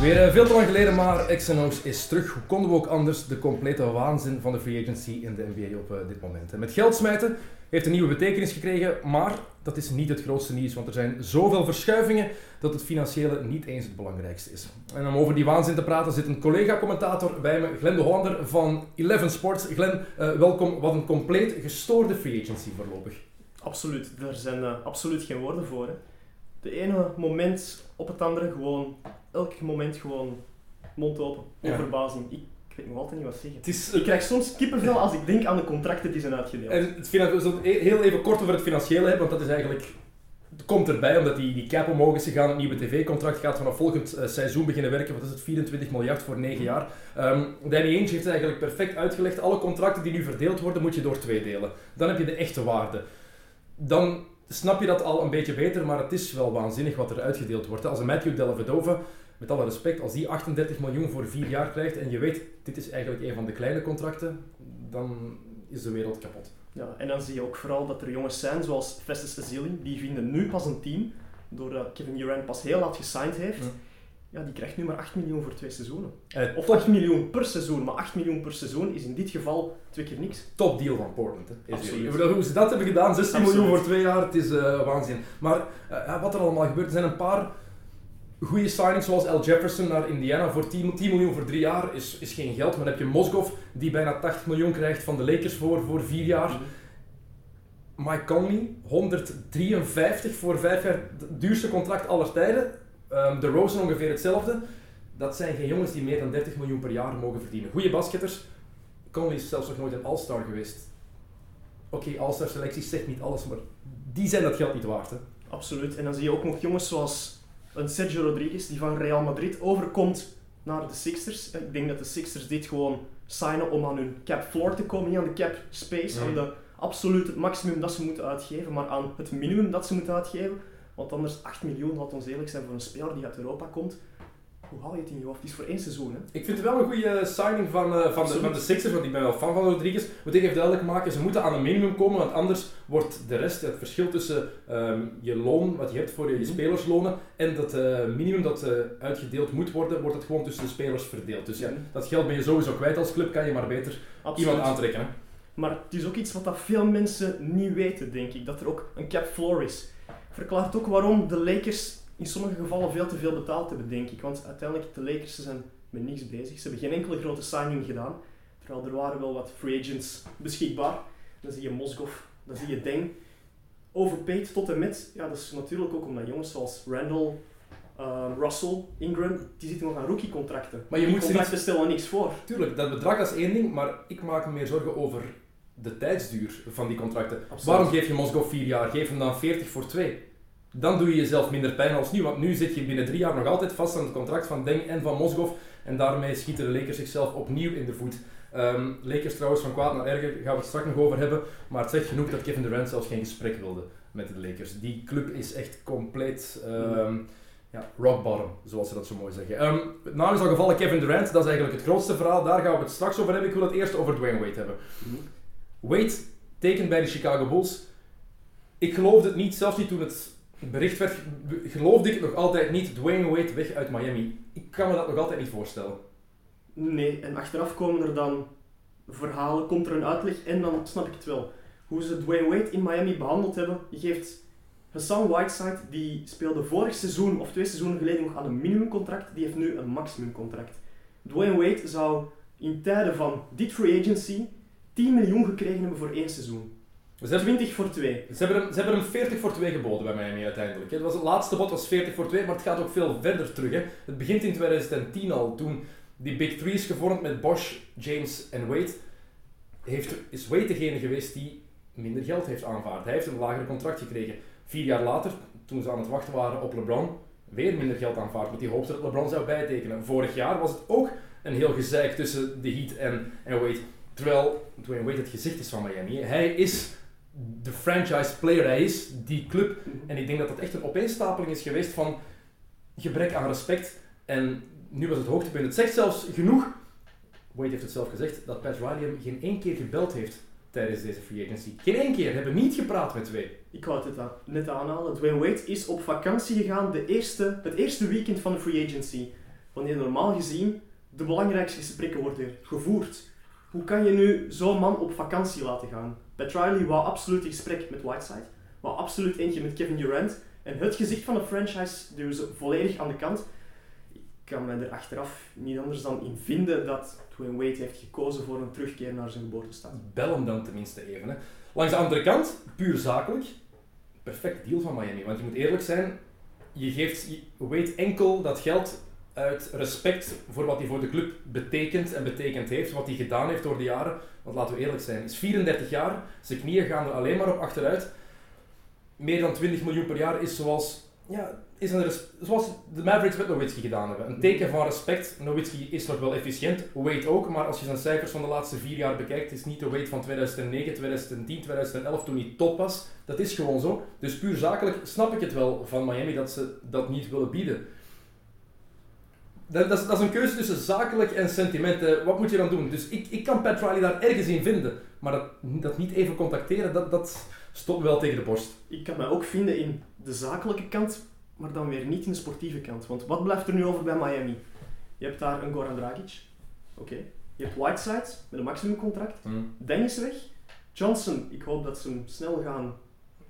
Weer eh, veel te lang geleden, maar XNO's is terug. Hoe konden we ook anders de complete waanzin van de free agency in de NBA op eh, dit moment? En met geld smijten heeft een nieuwe betekenis gekregen, maar dat is niet het grootste nieuws, want er zijn zoveel verschuivingen dat het financiële niet eens het belangrijkste is. En om over die waanzin te praten zit een collega-commentator bij me, Glenn de Hollander van Eleven Sports. Glenn, eh, welkom. Wat een compleet gestoorde free agency voorlopig. Absoluut, daar zijn absoluut geen woorden voor. Hè. De ene moment op het andere gewoon, elk moment gewoon mond open, Ja. verbazing. Ik, ik weet nog altijd niet wat zeggen. Het is, Ik krijg soms kippenvel als ik denk aan de contracten die zijn uitgedeeld. En het e- heel even kort over het financiële hebben, want dat is eigenlijk... Komt erbij omdat die, die cap omhoog is gegaan. Het nieuwe tv-contract gaat vanaf volgend eh, seizoen beginnen werken. Wat is het? 24 miljard voor 9 jaar. Ehm, Danny Ainge heeft het eigenlijk perfect uitgelegd. Alle contracten die nu verdeeld worden, moet je door twee delen. Dan heb je de echte waarde. Dan snap je dat al een beetje beter, maar het is wel waanzinnig wat er uitgedeeld wordt. Als een Matthew Dellavedova, met alle respect, als die 38 miljoen voor 4 jaar krijgt en je weet, dit is eigenlijk een van de kleine contracten, dan is de wereld kapot. Ja, en dan zie je ook vooral dat er jongens zijn zoals Festus Ezeli, die vinden nu pas een team, doordat Kevin Durant pas heel laat gesigned heeft. Ja. Ja, die krijgt nu maar 8 miljoen voor twee seizoenen. Eh, Of top, 8 miljoen per seizoen, maar 8 miljoen per seizoen is in dit geval twee keer niks. top deal van Portland. Hè, Absoluut. Hoe ze dat hebben gedaan, 16 Absoluut. miljoen voor twee jaar, het is eh, waanzin. Maar eh, wat er allemaal gebeurt, er zijn een paar goede signings, zoals Al Jefferson naar Indiana voor 10, 10 miljoen voor drie jaar, is, is geen geld. Maar dan heb je Mozgov, die bijna 80 miljoen krijgt van de Lakers voor, voor vier jaar. Mike Conley, 153 voor vijf jaar, het duurste contract aller tijden. Ehm de Rosen ongeveer hetzelfde. Dat zijn geen jongens die meer dan 30 miljoen per jaar mogen verdienen. Goede basketters. Conley is zelfs nog nooit een All-Star geweest. Oké, All-Star selecties zegt niet alles, maar die zijn dat geld niet waard. Hè? Absoluut. En dan zie je ook nog jongens zoals een Sergio Rodriguez die van Real Madrid overkomt naar de Sixers. Ik denk dat de Sixers dit gewoon signen om aan hun cap floor te komen, niet aan de cap space, aan de absoluut het maximum dat ze moeten uitgeven, maar aan het minimum dat ze moeten uitgeven. Want anders 8 miljoen, laat ons eerlijk zijn, voor een speler die uit Europa komt. Hoe hou je het in je hoofd? Het is voor één seizoen, hè? Ik vind het wel een goede signing van, eh, van, de, van de Sixers, want ik ben wel fan van Rodriguez. Moet ik even duidelijk maken, ze moeten aan een minimum komen, want anders wordt de rest, het verschil tussen ehm, je loon, wat je hebt voor je, je Mhm. spelerslonen, en dat eh, minimum dat eh, uitgedeeld moet worden, wordt het gewoon tussen de spelers verdeeld. Dus ja, Mhm. dat geld ben je sowieso kwijt als club, kan je maar beter Absoluut. iemand aantrekken. Hè? Maar het is ook iets wat dat veel mensen niet weten, denk ik. Dat er ook een cap floor is. Verklaart ook waarom de Lakers in sommige gevallen veel te veel betaald hebben, denk ik. Want uiteindelijk, de Lakers ze zijn met niks bezig. Ze hebben geen enkele grote signing gedaan. Terwijl er waren wel wat free agents beschikbaar. Dan zie je Mozgov, dan zie je Deng. Overpaid tot en met. Ja, dat is natuurlijk ook omdat jongens zoals Randall, eh, Russell, Ingram, die zitten nog aan rookie-contracten. Maar je die moet ze contracten stellen niks voor. Tuurlijk, dat bedrag dat is één ding, maar ik maak me meer zorgen over de tijdsduur van die contracten. Absoluut. Waarom geef je Moskou vier jaar? Geef hem dan 40 voor twee. Dan doe je jezelf minder pijn als nu, want nu zit je binnen drie jaar nog altijd vast aan het contract van Deng en van Mosgov. En daarmee schieten de Lakers zichzelf opnieuw in de voet. Ehm, Lakers trouwens, van kwaad naar erger, gaan we het straks nog over hebben. Maar het zegt genoeg dat Kevin Durant zelfs geen gesprek wilde met de Lakers. Die club is echt compleet ehm, ja, rock bottom, zoals ze dat zo mooi zeggen. Ehm het naam is al gevallen Kevin Durant, dat is eigenlijk het grootste verhaal. Daar gaan we het straks over hebben. Ik wil het eerst over Dwayne Wade hebben. Wade, tekent bij de Chicago Bulls. Ik geloofde het niet, zelfs niet toen het bericht werd, geloofde ik het nog altijd niet. Dwayne Wade weg uit Miami. Ik kan me dat nog altijd niet voorstellen. Nee, en achteraf komen er dan verhalen, komt er een uitleg en dan snap ik het wel. Hoe ze Dwayne Wade in Miami behandeld hebben. Je geeft Hassan Whiteside, die speelde vorig seizoen of twee seizoenen geleden nog aan een minimumcontract, die heeft nu een maximumcontract. Dwayne Wade zou in tijden van dit free agency 10 miljoen gekregen hebben voor één seizoen. Ze hebben, 20 voor twee. ze, hebben ze hebben hem 40 voor 2 geboden bij Miami uiteindelijk. Het, was, het laatste bod was 40 voor 2, maar het gaat ook veel verder terug. Hè. Het begint in 2010 al, toen die Big Three is gevormd met Bosch, James en Wade. Heeft, is Wade degene geweest die minder geld heeft aanvaard. Hij heeft een lager contract gekregen. Vier jaar later, toen ze aan het wachten waren op LeBron, weer minder geld aanvaard, want die hoopte dat LeBron zou bijtekenen. Vorig jaar was het ook een heel gezeik tussen de Heat en, en Wade. Terwijl Dwayne Wade het gezicht is van Miami. Hij is de franchise player hij is, die club. En ik denk dat dat echt een opeenstapeling is geweest van gebrek aan respect. En nu was het hoogtepunt. Het zegt zelfs genoeg, Wade heeft het zelf gezegd, dat Pat Riley hem geen één keer gebeld heeft tijdens deze free agency. Geen één keer, hebben niet gepraat met twee. Ik wou het net aanhalen. Dwayne Wade is op vakantie gegaan de eerste, het eerste weekend van de free agency. Wanneer normaal gezien de belangrijkste gesprekken worden gevoerd. Hoe kan je nu zo'n man op vakantie laten gaan? Pat Riley wou absoluut een gesprek met Whiteside. Wou absoluut eentje met Kevin Durant. En het gezicht van de franchise dus volledig aan de kant. Ik kan me er achteraf niet anders dan in vinden dat Dwayne Wade heeft gekozen voor een terugkeer naar zijn geboortestad. Bel hem dan tenminste even. Hè. Langs de andere kant, puur zakelijk, perfect deal van Miami. Want je moet eerlijk zijn, je geeft Wade enkel dat geld uit respect voor wat hij voor de club betekent en betekend heeft, wat hij gedaan heeft door de jaren. Want laten we eerlijk zijn, is 34 jaar, zijn knieën gaan er alleen maar op achteruit. Meer dan 20 miljoen per jaar is zoals, ja, is een zoals de Mavericks met Nowitzki gedaan hebben. Een teken van respect. Nowitzki is nog wel efficiënt, Wade ook, maar als je zijn cijfers van de laatste vier jaar bekijkt, is niet de Wade van 2009, 2010, 2011 toen hij top was. Dat is gewoon zo. Dus puur zakelijk snap ik het wel van Miami dat ze dat niet willen bieden. Dat, dat, is, dat, is, een keuze tussen zakelijk en sentimenten. Wat moet je dan doen? Dus ik, ik kan Pat Riley daar ergens in vinden. Maar dat, dat niet even contacteren, dat, dat stopt wel tegen de borst. Ik kan mij ook vinden in de zakelijke kant, maar dan weer niet in de sportieve kant. Want wat blijft er nu over bij Miami? Je hebt daar een Goran Dragic. Oké. Je hebt Whiteside met een maximumcontract. Hmm. Dennis weg. Johnson, ik hoop dat ze hem snel gaan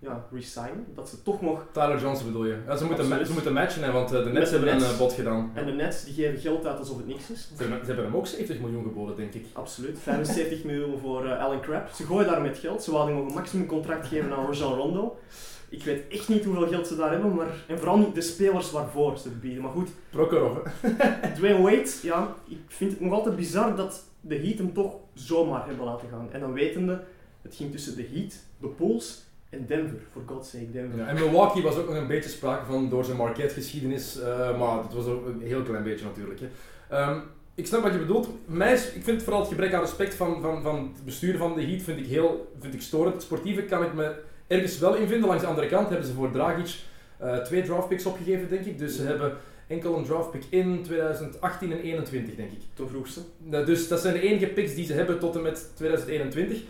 ja, resignen. Dat ze toch nog... Tyler Johnson bedoel je? Ja, ze, moeten, ze moeten matchen, hè, want eh, de Nets hebben een uh, bod gedaan. En de Nets die geven geld uit alsof het niks is. Ze hebben, ze hebben hem ook 70 miljoen geboden, denk ik. Absoluut. 75 miljoen voor uh, Alan Crab. Ze gooien daar met geld. Ze wilden nog een maximum contract geven aan Rajon Rondo. Ik weet echt niet hoeveel geld ze daar hebben, maar... En vooral niet de spelers waarvoor ze bieden. Maar goed... Prokhorov, Dwayne Wade, ja, ik vind het nog altijd bizar dat de Heat hem toch zomaar hebben laten gaan. En dan wetende, het ging tussen de Heat, de Bulls in Denver, for God's sake, Denver. Ja, en Milwaukee was ook nog een beetje sprake van door zijn Marquette-geschiedenis, uh, maar het was ook een heel klein beetje natuurlijk. Hè. Um, ik snap wat je bedoelt. Mij ik vind vooral het gebrek aan respect van, van, van het bestuur van de Heat vind ik heel vind ik storend. Het sportieve kan ik me ergens wel in vinden. Langs de andere kant hebben ze voor Dragic uh, twee draftpicks opgegeven, denk ik. Dus ze hebben enkel een draftpick in 2018 en 2021, denk ik. Ten vroegste. dus dat zijn de enige picks die ze hebben tot en met 2021.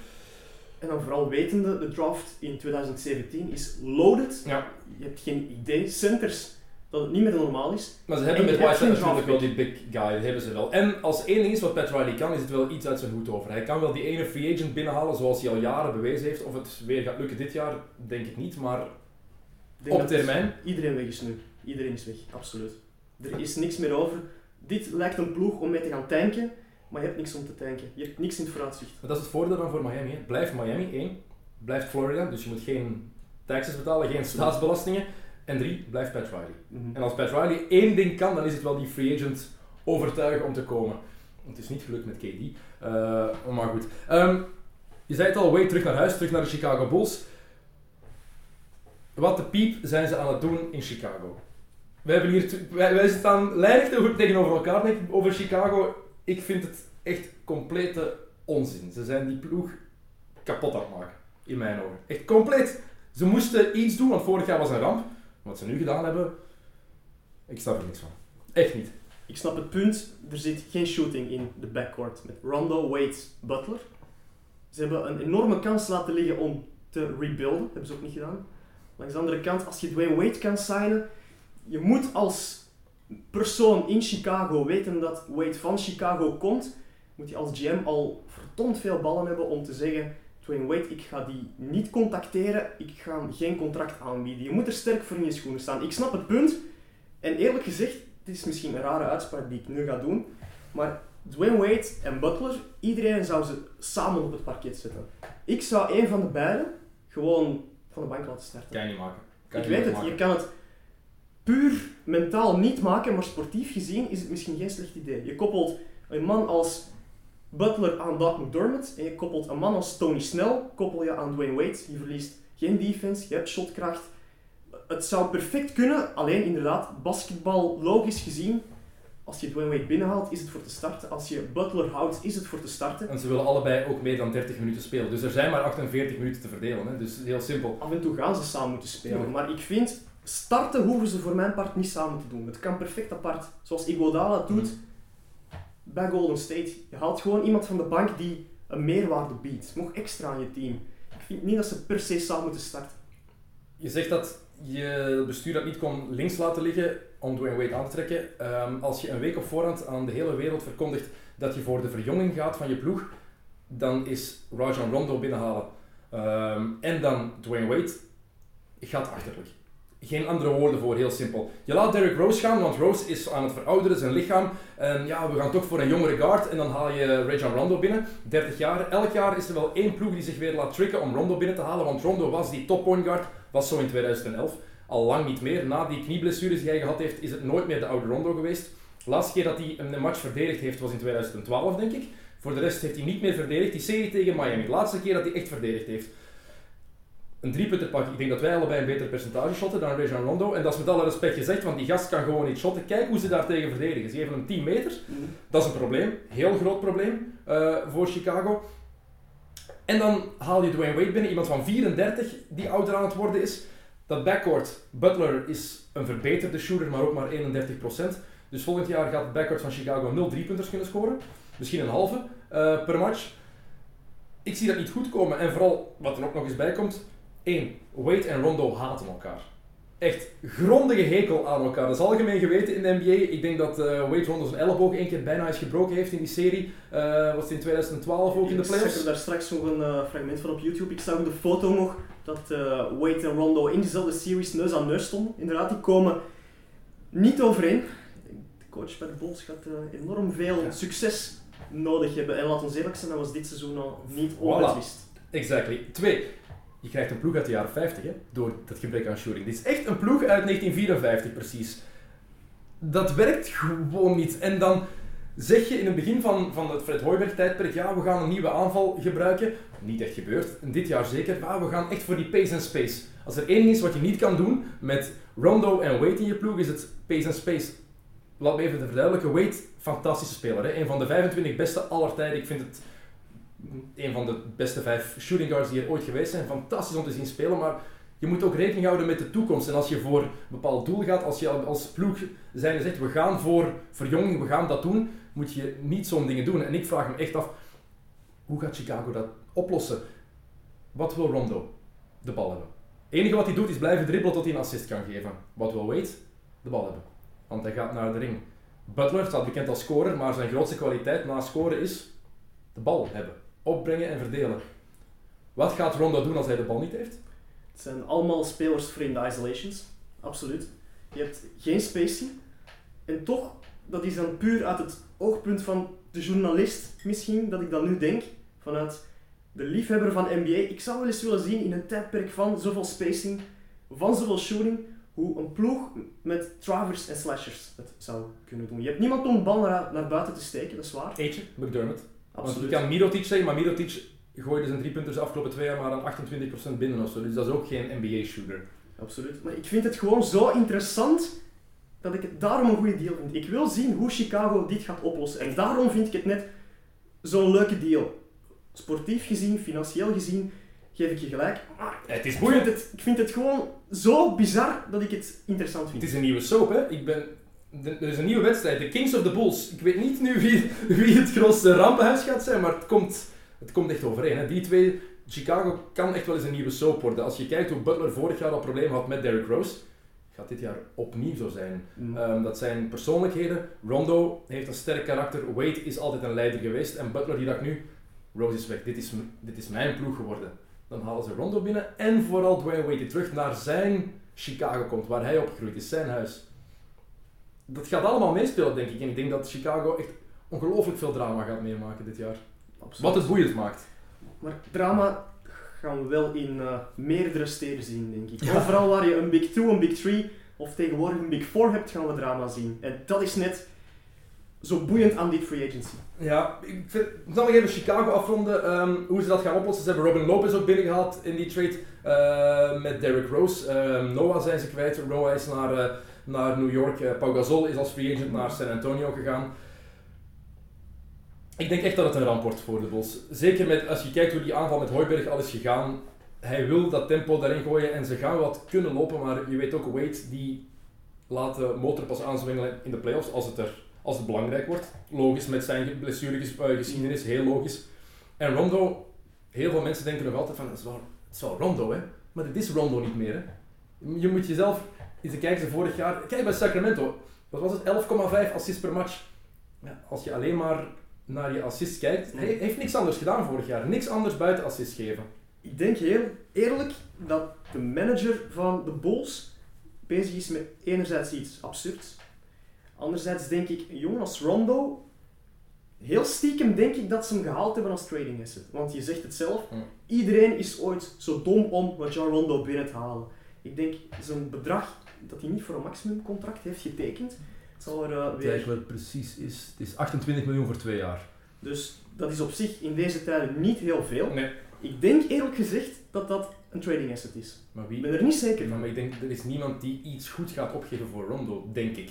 En dan vooral wetende, de draft in 2017 is loaded. Ja. Je hebt geen idee. Centers, dat het niet meer normaal is. Maar ze hebben met Whiteside natuurlijk wel die big guy, dat hebben ze wel. En als één ding is wat Pat Riley kan, is het wel iets uit zijn hoed over. Hij kan wel die ene free agent binnenhalen zoals hij al jaren bewezen heeft. Of het weer gaat lukken dit jaar, denk ik niet, maar op termijn. Iedereen weg is nu. Iedereen is weg, absoluut. Er is niks meer over. Dit lijkt een ploeg om mee te gaan tanken maar je hebt niks om te tanken. Je hebt niks in het vooruitzicht. Maar dat is het voordeel dan voor Miami. Hè. Blijft Miami, één. Blijft Florida, dus je moet geen taxes betalen, geen staatsbelastingen. En drie, blijft Pat Riley. Mhm. En als Pat Riley één ding kan, dan is het wel die free agent overtuigen om te komen. Het is niet gelukt met KD. Uh, maar goed. Um, je zei het al, way terug naar huis, terug naar de Chicago Bulls. Wat de piep zijn ze aan het doen in Chicago? Wij, hebben hier wij, wij staan lijnig tegenover elkaar denk ik, over Chicago ik vind het echt complete onzin. Ze zijn die ploeg kapot aan het maken, in mijn ogen. Echt compleet. Ze moesten iets doen, want vorig jaar was een ramp. Wat ze nu gedaan hebben, ik snap er niks van. Echt niet. Ik snap het punt, er zit geen shooting in de backcourt met Rondo, Wade, Butler. Ze hebben een enorme kans laten liggen om te rebuilden, hebben ze ook niet gedaan. Langs de andere kant, als je Dwayne Wade kan signen, je moet als persoon in Chicago, weten dat Wade van Chicago komt, moet je als GM al verdomd veel ballen hebben om te zeggen: Dwayne Wade, ik ga die niet contacteren, ik ga hem geen contract aanbieden. Je moet er sterk voor in je schoenen staan. Ik snap het punt. En eerlijk gezegd, het is misschien een rare uitspraak die ik nu ga doen, maar Dwayne Wade en Butler, iedereen zou ze samen op het parket zetten. Ik zou een van de beiden gewoon van de bank laten starten. Kan je niet maken. ik weet het, je kan het puur mentaal niet maken, maar sportief gezien is het misschien geen slecht idee. Je koppelt een man als Butler aan Doc McDermott en je koppelt een man als Tony Snell, koppel je aan Dwayne Wade. Je verliest geen defense, je hebt shotkracht. Het zou perfect kunnen, alleen inderdaad, basketbal logisch gezien, als je Dwayne Wade binnenhaalt, is het voor te starten. Als je Butler houdt, is het voor te starten. En ze willen allebei ook meer dan 30 minuten spelen. Dus er zijn maar 48 minuten te verdelen. Hè. Dus heel simpel. Af en toe gaan ze samen moeten spelen. Maar ik vind, starten hoeven ze voor mijn part niet samen te doen. Het kan perfect apart. Zoals Iguodala doet bij Golden State. Je haalt gewoon iemand van de bank die een meerwaarde biedt. Nog extra aan je team. Ik vind niet dat ze per se samen moeten starten. Je zegt dat je bestuur dat niet kon links laten liggen om Dwayne Wade aan te trekken. Ehm, als je een week op voorhand aan de hele wereld verkondigt dat je voor de verjonging gaat van je ploeg, dan is Rajon Rondo binnenhalen ehm, en dan Dwayne Wade gaat achterlijk. Geen andere woorden voor, heel simpel. Je laat Derrick Rose gaan, want Rose is aan het verouderen, zijn lichaam. En ja, we gaan toch voor een jongere guard en dan haal je Rajon Rondo binnen. 30 jaar. Elk jaar is er wel één ploeg die zich weer laat tricken om Rondo binnen te halen, want Rondo was die top point guard, was zo in 2011. Al lang niet meer. Na die knieblessures die hij gehad heeft, is het nooit meer de oude Rondo geweest. De laatste keer dat hij een match verdedigd heeft was in 2012, denk ik. Voor de rest heeft hij niet meer verdedigd. Die serie tegen Miami. De laatste keer dat hij echt verdedigd heeft. Een driepunten pak. Ik denk dat wij allebei een beter percentage shotten dan Rajon Rondo. En dat is met alle respect gezegd, want die gast kan gewoon niet shotten. Kijk hoe ze daar tegen verdedigen. Ze geven hem 10 meter. Dat is een probleem. Heel groot probleem eh, voor Chicago. En dan haal je Dwayne Wade binnen, iemand van 34 die ouder aan het worden is. Dat backcourt, Butler is een verbeterde shooter, maar ook maar 31%. Dus volgend jaar gaat het backcourt van Chicago 0 driepunters kunnen scoren. Misschien een halve eh, per match. Ik zie dat niet goed komen. En vooral, wat er ook nog eens bij komt. 1. Wade en Rondo haten elkaar. Echt grondige hekel aan elkaar. Dat is algemeen geweten in de NBA. Ik denk dat eh, Wade Rondo zijn elleboog één keer bijna eens gebroken heeft in die serie. Eh was het in 2012 ook in de Ik zag playoffs? er daar straks nog een eh, fragment van op YouTube. Ik zag de foto nog dat Wade en Rondo in dezelfde series neus aan neus stonden. Inderdaad, die komen niet overeen. De coach bij de Bulls gaat enorm veel Ja. succes nodig hebben. En laat ons eerlijk zijn, dat was dit seizoen al niet Voilà. onbetwist. Exactly. Twee. Je krijgt een ploeg uit de jaren 50, hè, door dat gebrek aan shooting. Dit is echt een ploeg uit 1954, precies. Dat werkt gewoon niet. En dan zeg je in het begin van, van het Fred Hoiberg-tijdperk, ja, we gaan een nieuwe aanval gebruiken. Niet echt gebeurd, en dit jaar zeker. Maar we gaan echt voor die pace and space. Als er één is wat je niet kan doen met Rondo en Wade in je ploeg, is het pace and space. Laat me even verduidelijken. Wade, fantastische speler. Hè? Een van de 25 beste aller tijden. Ik vind het een van de beste vijf shooting guards die er ooit geweest zijn. Fantastisch om te zien spelen, maar je moet ook rekening houden met de toekomst. En als je voor een bepaald doel gaat, als je als ploeg zijn zegt, we gaan voor verjonging, we gaan dat doen, moet je niet zo'n dingen doen. En ik vraag me echt af, hoe gaat Chicago dat oplossen? Wat wil Rondo? De bal hebben. Het enige wat hij doet is blijven dribbelen tot hij een assist kan geven. Wat wil Wade? De bal hebben. Want hij gaat naar de ring. Butler staat bekend als scorer, maar zijn grootste kwaliteit na scoren is de bal hebben. Opbrengen en verdelen. Wat gaat Rondo doen als hij de bal niet heeft? Het zijn allemaal spelers voor in de isolations. Absoluut. Je hebt geen spacing. En toch, dat is dan puur uit het oogpunt van de journalist misschien, dat ik dat nu denk. Vanuit de liefhebber van NBA. Ik zou wel eens willen zien in een tijdperk van zoveel spacing, van zoveel shooting, hoe een ploeg met travers en slashers het zou kunnen doen. Je hebt niemand om de bal naar, naar buiten te steken, dat is waar. Eentje, McDermott. Want Absoluut. je kan Mirotic zeggen, maar Mirotic gooide zijn driepunters de afgelopen twee jaar maar aan 28% binnen of zo. Dus dat is ook geen NBA-shooter. Absoluut. Maar ik vind het gewoon zo interessant dat ik het daarom een goede deal vind. Ik wil zien hoe Chicago dit gaat oplossen. En daarom vind ik het net zo'n leuke deal. Sportief gezien, financieel gezien, geef ik je gelijk. Maar Het is ik boeiend. vind het, ik vind het gewoon zo bizar dat ik het interessant vind. Het is een nieuwe soap, hè. Ik ben... de- Er is een nieuwe wedstrijd, de Kings of the Bulls. Ik weet niet nu wie, wie het grootste rampenhuis gaat zijn, maar het komt, het komt echt overeen. Hè. Die twee, Chicago kan echt wel eens een nieuwe soap worden. Als je kijkt hoe Butler vorig jaar al problemen had met Derrick Rose, gaat dit jaar opnieuw zo zijn. Mm. Ehm, dat zijn persoonlijkheden. Rondo heeft een sterk karakter. Wade is altijd een leider geweest. En Butler die dacht nu, Rose is weg. Dit is, dit is mijn ploeg geworden. Dan halen ze Rondo binnen. En vooral Dwayne Wade die terug naar zijn Chicago komt. Waar hij opgegroeid is. Zijn huis. Dat gaat allemaal meespelen, denk ik. En ik denk dat Chicago echt ongelooflijk veel drama gaat meemaken dit jaar. Absoluut. Wat het boeiend maakt. Maar drama gaan we wel in eh, meerdere steden zien, denk ik. Ja. Overal waar je een Big 2, een Big 3 of tegenwoordig een Big 4 hebt, gaan we drama zien. En dat is net zo boeiend aan dit free agency. Ja, ik vind, ik zal nog even Chicago afronden. ehm, hoe ze dat gaan oplossen. Ze hebben Robin Lopez ook binnengehaald in die trade eh, met Derrick Rose. Ehm, Noah zijn ze kwijt. Noah is naar, eh, naar New York. Uh, Pau Gasol is als free agent naar San Antonio gegaan. Ik denk echt dat het een ramp wordt voor de Bulls. Zeker met, als je kijkt hoe die aanval met Hoiberg al is gegaan. Hij wil dat tempo daarin gooien en ze gaan wat kunnen lopen, maar je weet ook Wade die laat de motor pas aanzwengelen in de playoffs als het, er, als het belangrijk wordt. Logisch met zijn blessuregeschiedenis, heel logisch. En Rondo, heel veel mensen denken nog altijd van het is wel, het is wel Rondo hè, maar het is Rondo niet meer hè. Je moet jezelf eens kijken, vorig jaar, kijk bij Sacramento, wat was het, 11,5 assists per match. Ja, als je alleen maar naar je assist kijkt, hij heeft niks anders gedaan vorig jaar. Niks anders buiten assist geven. Ik denk heel eerlijk dat de manager van de Bulls bezig is met enerzijds iets absurds. Anderzijds denk ik, een jongen als Rondo, heel stiekem denk ik dat ze hem gehaald hebben als trading asset. Want je zegt het zelf, iedereen is ooit zo dom om wat John Rondo binnen te halen. Ik denk, zo'n bedrag dat hij niet voor een maximumcontract heeft getekend, zal er uh, weer... Kijk wat precies is. Het is 28 miljoen voor twee jaar. Dus dat is op zich in deze tijden niet heel veel. Nee. Ik denk eerlijk gezegd dat dat een trading asset is. Maar wie? Ik ben er niet zeker van. Maar ik denk, er is niemand die iets goed gaat opgeven voor Rondo, denk ik.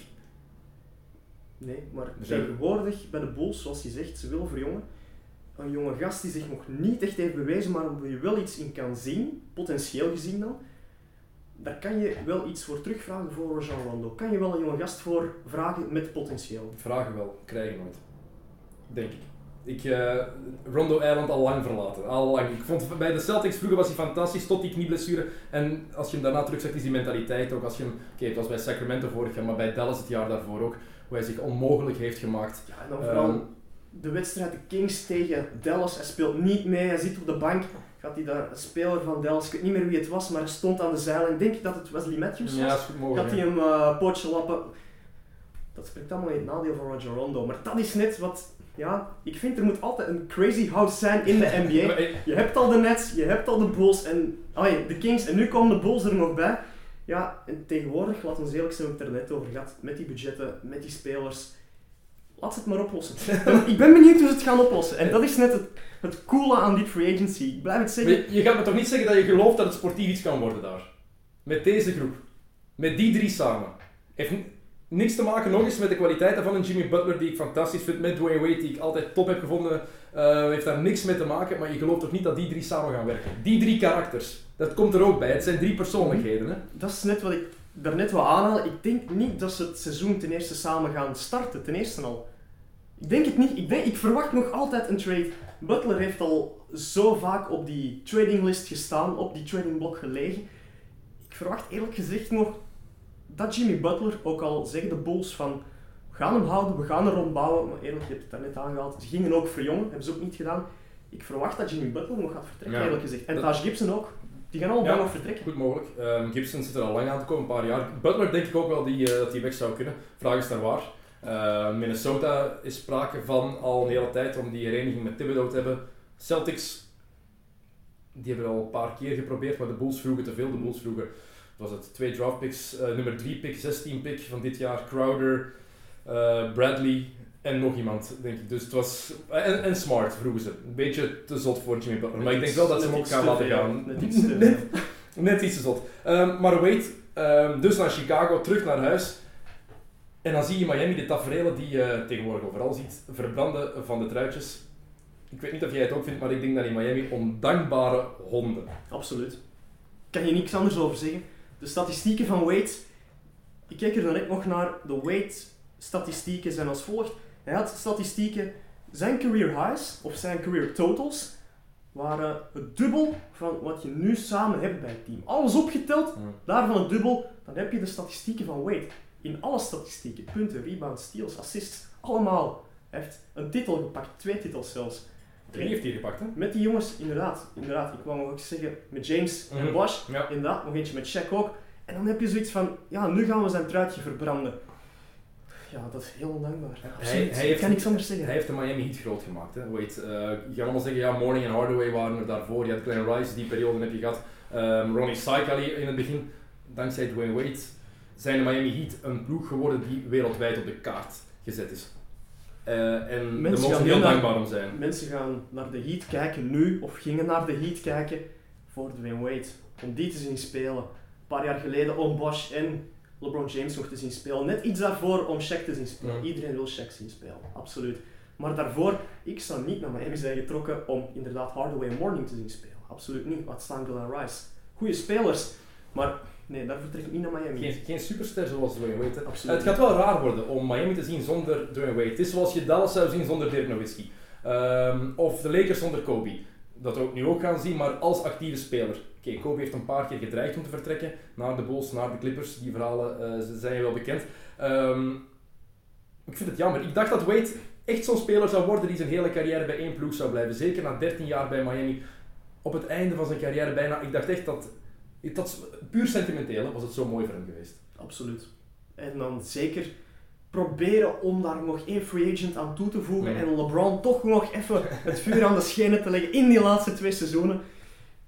Nee, maar tegenwoordig bij de Bulls, zoals je zegt, ze willen voor jongen. Een jonge gast die zich nog niet echt heeft bewezen, maar waar je wel iets in kan zien, potentieel gezien dan, daar kan je wel iets voor terugvragen voor Jean Rondo. Kan je wel een jonge gast voor vragen met potentieel? Vragen wel, krijgen nooit. Denk ik. Ik, uh, Rondo Island al lang verlaten. Al lang. Ik vond bij de Celtics vroeger was hij fantastisch tot die knieblessure. En als je hem daarna terugzegt, is die mentaliteit ook. Als je hem, oké, het was bij Sacramento vorig jaar, maar bij Dallas het jaar daarvoor ook. Hoe hij zich onmogelijk heeft gemaakt. Ja, en dan vooral um, de wedstrijd de Kings tegen Dallas. Hij speelt niet mee, hij zit op de bank. Gaat hij daar, een speler van Dallas, ik weet niet meer wie het was, maar hij stond aan de zijlijn. Ik denk dat het Wesley Matthews was. Ja, is mogelijk. Gaat hij hem uh, pootje lappen. Dat spreekt allemaal in het nadeel van Roger Rondo. Maar dat is net wat ja, ik vind er moet altijd een crazy house zijn in de NBA. Je hebt al de Nets, je hebt al de Bulls en allee, de Kings en nu komen de Bulls er nog bij. Ja, en tegenwoordig, laat ons eerlijk zijn, we het er net over gehad, met die budgetten, met die spelers. Laat ze het maar oplossen. ik ben benieuwd hoe ze het gaan oplossen. En dat is net het, het coole aan die free agency. Ik blijf het zeggen. je gaat me toch niet zeggen dat je gelooft dat het sportief iets kan worden daar? Met deze groep. Met die drie samen. Heeft, niks te maken nog eens met de kwaliteiten van een Jimmy Butler die ik fantastisch vind, met Dwayne Wade die ik altijd top heb gevonden, uh, heeft daar niks mee te maken, maar je gelooft toch niet dat die drie samen gaan werken. Die drie karakters, dat komt er ook bij. Het zijn drie persoonlijkheden. Hè? Dat is net wat ik daarnet wil aanhalen. Ik denk niet dat ze het seizoen ten eerste samen gaan starten, ten eerste al. Ik denk het niet. Ik, denk, ik verwacht nog altijd een trade. Butler heeft al zo vaak op die tradinglist gestaan, op die tradingblok gelegen. Ik verwacht eerlijk gezegd nog dat Jimmy Butler, ook al zeggen de Bulls van we gaan hem houden, we gaan er rondbouwen, maar eerlijk, je hebt het daarnet aangehaald, ze gingen ook verjongen, hebben ze ook niet gedaan. Ik verwacht dat Jimmy Butler nog gaat vertrekken, eerlijk gezegd. En Taj Gibson ook. Die gaan allemaal ja, nog vertrekken. Goed mogelijk. Um, Gibson zit er al lang aan te komen, een paar jaar. Butler denk ik ook wel die, uh, dat hij weg zou kunnen. Vraag is naar waar. Uh, Minnesota is sprake van al een hele tijd om die hereniging met Thibodeau te hebben. Celtics, die hebben al een paar keer geprobeerd, maar de Bulls vroegen te veel. De Bulls vroegen was het twee draft picks, uh, nummer 3 pick, 16 pick van dit jaar, Crowder, uh, Bradley en nog iemand, denk ik. Dus het was, en, en Smart vroegen ze. Een beetje te zot voor Jimmy Butler, maar ik denk wel dat ze hem ook gaan laten gaan. Net iets te, net, net iets te zot. Um, maar Wade, um, dus naar Chicago, terug naar huis. En dan zie je Miami de tafereelen die je tegenwoordig overal ziet, verbranden van de truitjes. Ik weet niet of jij het ook vindt, maar ik denk dat in Miami ondankbare honden. Absoluut. Kan je niks anders over zeggen de statistieken van Wade, ik kijk er dan net nog naar, de Wade-statistieken zijn als volgt. Hij had statistieken, zijn career highs, of zijn career totals, waren het dubbel van wat je nu samen hebt bij het team. Alles opgeteld, daarvan het dubbel, dan heb je de statistieken van Wade. In alle statistieken, punten, rebounds, steals, assists, allemaal. Hij heeft een titel gepakt, twee titels zelfs. Drie heeft hij gepakt, hè? Met die jongens, inderdaad. inderdaad. Ik wou nog ook zeggen, met James en mhm. Bosch. Ja. Inderdaad, nog eentje met Shaq ook. En dan heb je zoiets van, ja, nu gaan we zijn truitje verbranden. Ja, dat is heel ondankbaar. hij, hij heeft, kan niks anders zeggen. Hij heeft de Miami Heat groot gemaakt. Hè. Wait, uh, je kan allemaal zeggen, ja, Morning en Hardaway waren er daarvoor. Je had Glenn Rice, die periode heb je gehad. Um, Ronnie Saikali in het begin. Dankzij Dwayne Wade zijn de Miami Heat een ploeg geworden die wereldwijd op de kaart gezet is. Uh, en mensen daar mogen heel dankbaar om zijn. Mensen gaan naar de Heat kijken nu, of gingen naar de Heat kijken voor Dwayne Wade. Om die te zien spelen. Een paar jaar geleden On Bosch en LeBron James nog te zien spelen. Net iets daarvoor om Shaq te zien spelen. Iedereen wil Shaq zien spelen, absoluut. Maar daarvoor, ik zou niet naar Miami zijn getrokken om inderdaad Hardaway en Morning te zien spelen. Absoluut niet. Wat staan Glenn Rice? Goeie spelers, maar nee, daarvoor trek ik niet naar Miami. Geen, geen superster zoals Dwayne Wade. Absoluut Het gaat wel raar worden om Miami te zien zonder Dwayne Wade. Het is zoals je Dallas zou zien zonder Dirk Nowitzki. Ehm, of de Lakers zonder Kobe. Dat we ook nu ook gaan zien, maar als actieve speler. Oké, Kobe heeft een paar keer gedreigd om te vertrekken naar de Bulls, naar de Clippers. Die verhalen ze zijn wel bekend. Ehm, ik vind het jammer. Ik dacht dat Wade echt zo'n speler zou worden die zijn hele carrière bij één ploeg zou blijven. Zeker na 13 jaar bij Miami. Op het einde van zijn carrière bijna. Ik dacht echt dat... dat is- puur sentimenteel was het zo mooi voor hem geweest. Absoluut. En dan zeker proberen om daar nog één free agent aan toe te voegen en LeBron toch nog even het vuur aan de schenen te leggen in die laatste twee seizoenen.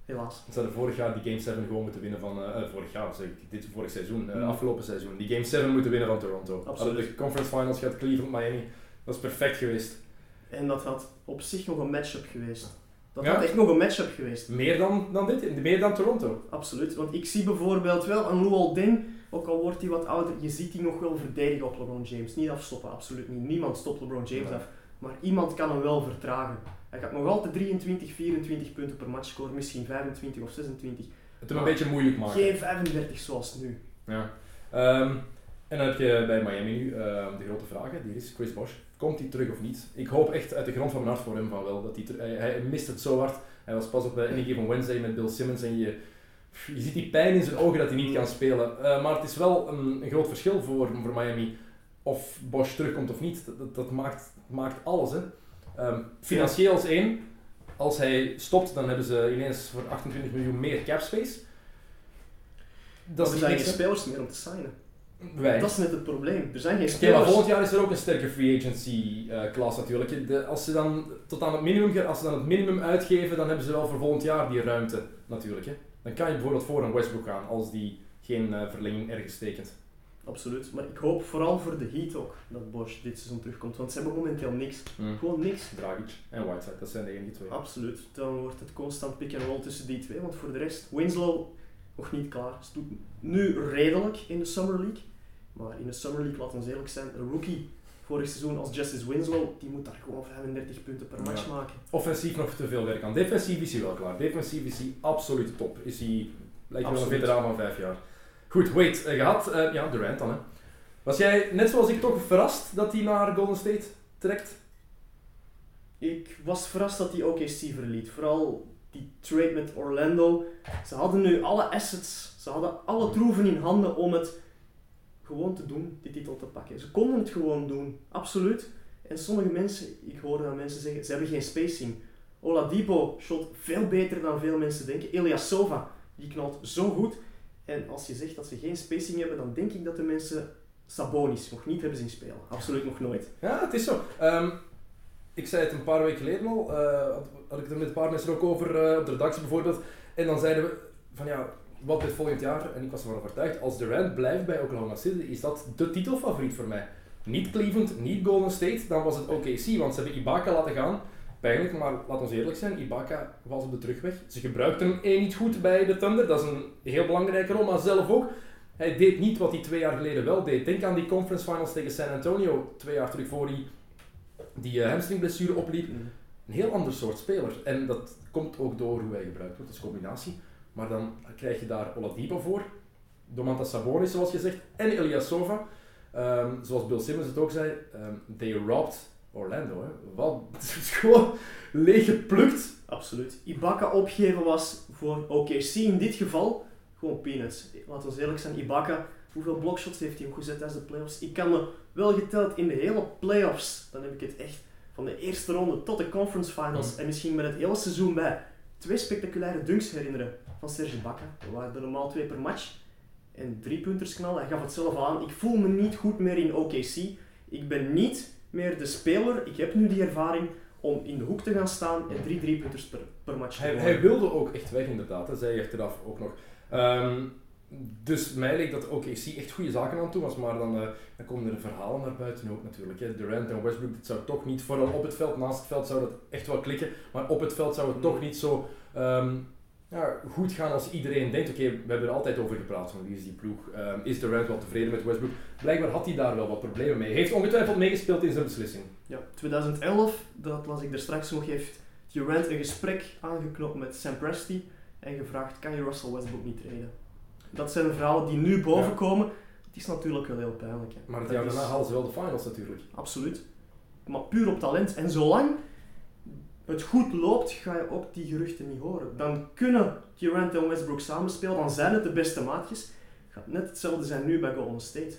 Helaas. Ze hadden vorig jaar die Game 7 gewoon moeten winnen van... eh, vorig jaar, zeg ik, dit vorig seizoen, eh, Mm. afgelopen seizoen. Die Game 7 moeten winnen van Toronto. Absoluut. Hadden de conference finals gehad, Cleveland, Miami. Dat is perfect geweest. En dat had op zich nog een matchup geweest. Dat Ja? had echt nog een matchup geweest. Meer dan, dan dit, meer dan Toronto. Absoluut. Want ik zie bijvoorbeeld wel een Luol Deng, ook al wordt hij wat ouder, je ziet die nog wel verdedigen op LeBron James. Niet afstoppen, absoluut niet. Niemand stopt LeBron James af. Maar iemand kan hem wel vertragen. Hij gaat nog altijd 23, 24 punten per match scoren, misschien 25 of 26. Het hem een beetje moeilijk maken. Geen 35 zoals nu. Ja. Ehm, en dan heb je bij Miami nu ehm, de grote vraag, hè, die is Chris Bosh. Komt hij terug of niet? Ik hoop echt uit de grond van mijn hart voor hem van wel. Dat hij, hij, hij mist het zo hard. Hij was pas op de Any Given Wednesday met Bill Simmons en je, je ziet die pijn in zijn ogen dat hij niet kan spelen. Eh, maar het is wel een, een groot verschil voor, voor Miami of Bosch terugkomt of niet. Dat, dat, dat maakt, maakt alles. Hè. Ehm, financieel als één. Als hij stopt, dan hebben ze ineens voor 28 miljoen meer cap space. Dat er zijn geen spelers meer om te signen. Wij. Dat is net het probleem. Er zijn geen Oké, maar spelers. volgend jaar is er ook een sterke free agency eh klas natuurlijk. De, als ze dan tot aan het minimum, als ze dan het minimum uitgeven, dan hebben ze wel voor volgend jaar die ruimte natuurlijk. Hè. Dan kan je bijvoorbeeld voor een Westbrook gaan als die geen eh, verlenging ergens tekent. Absoluut. Maar ik hoop vooral voor de Heat ook dat Bosch dit seizoen terugkomt. Want ze hebben momenteel niks. Gewoon niks. Dragic en Whiteside, dat zijn de enige twee. Absoluut. Dan wordt het constant pick and roll tussen die twee. Want voor de rest, Winslow nog niet klaar. Ze doet nu redelijk in de Summer League. Maar in de Summer League, laten we eerlijk zijn, een rookie vorig seizoen als Justice Winslow, die moet daar gewoon 35 punten per match Ja. maken. Offensief nog te veel werk aan. Defensief is hij wel klaar. Defensief is hij absoluut top. Is hij, lijkt me wel een veteraan van vijf jaar. Goed, wait, eh, gehad. Eh, ja, Durant dan hè. Was jij, net zoals ik, toch verrast dat hij naar Golden State trekt? Ik was verrast dat hij OKC verliet. Vooral die trade met Orlando. Ze hadden nu alle assets, ze hadden alle troeven in handen om het gewoon te doen, die titel te pakken. Ze konden het gewoon doen, absoluut. En sommige mensen, ik hoorde dan mensen zeggen, ze hebben geen spacing. Oladipo shot veel beter dan veel mensen denken. Elias Sova, die knalt zo goed. En als je zegt dat ze geen spacing hebben, dan denk ik dat de mensen Sabonis nog niet hebben zien spelen. Absoluut nog nooit. Ja, het is zo. Ehm, ik zei het een paar weken geleden al, eh, had, had ik het er met een paar mensen ook over, eh, op de redactie bijvoorbeeld. En dan zeiden we van ja, wat dit volgend jaar, en ik was ervan overtuigd, als Durant blijft bij Oklahoma City, is dat de titelfavoriet voor mij. Niet Cleveland, niet Golden State, dan was het OKC, want ze hebben Ibaka laten gaan. Pijnlijk, maar laat ons eerlijk zijn, Ibaka was op de terugweg. Ze gebruikten hem niet goed bij de Thunder, dat is een heel belangrijke rol, maar zelf ook. Hij deed niet wat hij twee jaar geleden wel deed. Denk aan die conference finals tegen San Antonio, twee jaar terug voor hij die eh, hamstringblessure opliep. Een heel ander soort speler. En dat komt ook door hoe hij gebruikt wordt, is combinatie. Maar dan krijg je daar Oladipo voor, Domantas Sabonis zoals je zegt, en Ilyasova. Ehm zoals Bill Simmons het ook zei, ehm, they robbed Orlando. Hè. Wat, het is gewoon leeg geplukt. Absoluut. Ibaka opgeven was voor OKC in dit geval gewoon peanuts. Laten we eerlijk zijn, Ibaka, hoeveel blockshots heeft hij opgezet tijdens de playoffs? Ik kan me wel geteld in de hele playoffs, dan heb ik het echt van de eerste ronde tot de conference finals Mm. en misschien met het hele seizoen bij twee spectaculaire dunks herinneren van Serge Ibaka. Er waren er normaal twee per match en drie punters knallen. Hij gaf het zelf aan. Ik voel me niet goed meer in OKC. Ik ben niet meer de speler. Ik heb nu die ervaring om in de hoek te gaan staan en drie driepunters per, per match te Hij, hij wilde ook echt weg inderdaad, dat zei hij achteraf ook nog. Ehm, dus mij leek dat OKC echt goede zaken aan doen was, maar dan, eh, dan komen er verhalen naar buiten ook natuurlijk. Hè. Durant en Westbrook, dit zou toch niet, vooral op het veld, naast het veld zou dat echt wel klikken, maar op het veld zou het toch niet zo, ehm, ja, goed gaan als iedereen denkt, oké, we hebben er altijd over gepraat van wie is die ploeg, Ehm, is Durant wel tevreden met Westbrook? Blijkbaar had hij daar wel wat problemen mee. Heeft ongetwijfeld meegespeeld in zijn beslissing. Ja, 2011, dat las ik er straks nog, heeft Durant een gesprek aangeknopt met Sam Presti en gevraagd, kan je Russell Westbrook niet treden? Dat zijn verhalen die nu bovenkomen. Het is natuurlijk wel heel pijnlijk. Hè. Maar het jaar daarna halen ze wel de finals natuurlijk. Absoluut. Maar puur op talent. En zolang het goed loopt, ga je ook die geruchten niet horen. Dan kunnen Durant en Westbrook samenspelen, dan zijn het de beste maatjes. Gaat net hetzelfde zijn nu bij Golden State.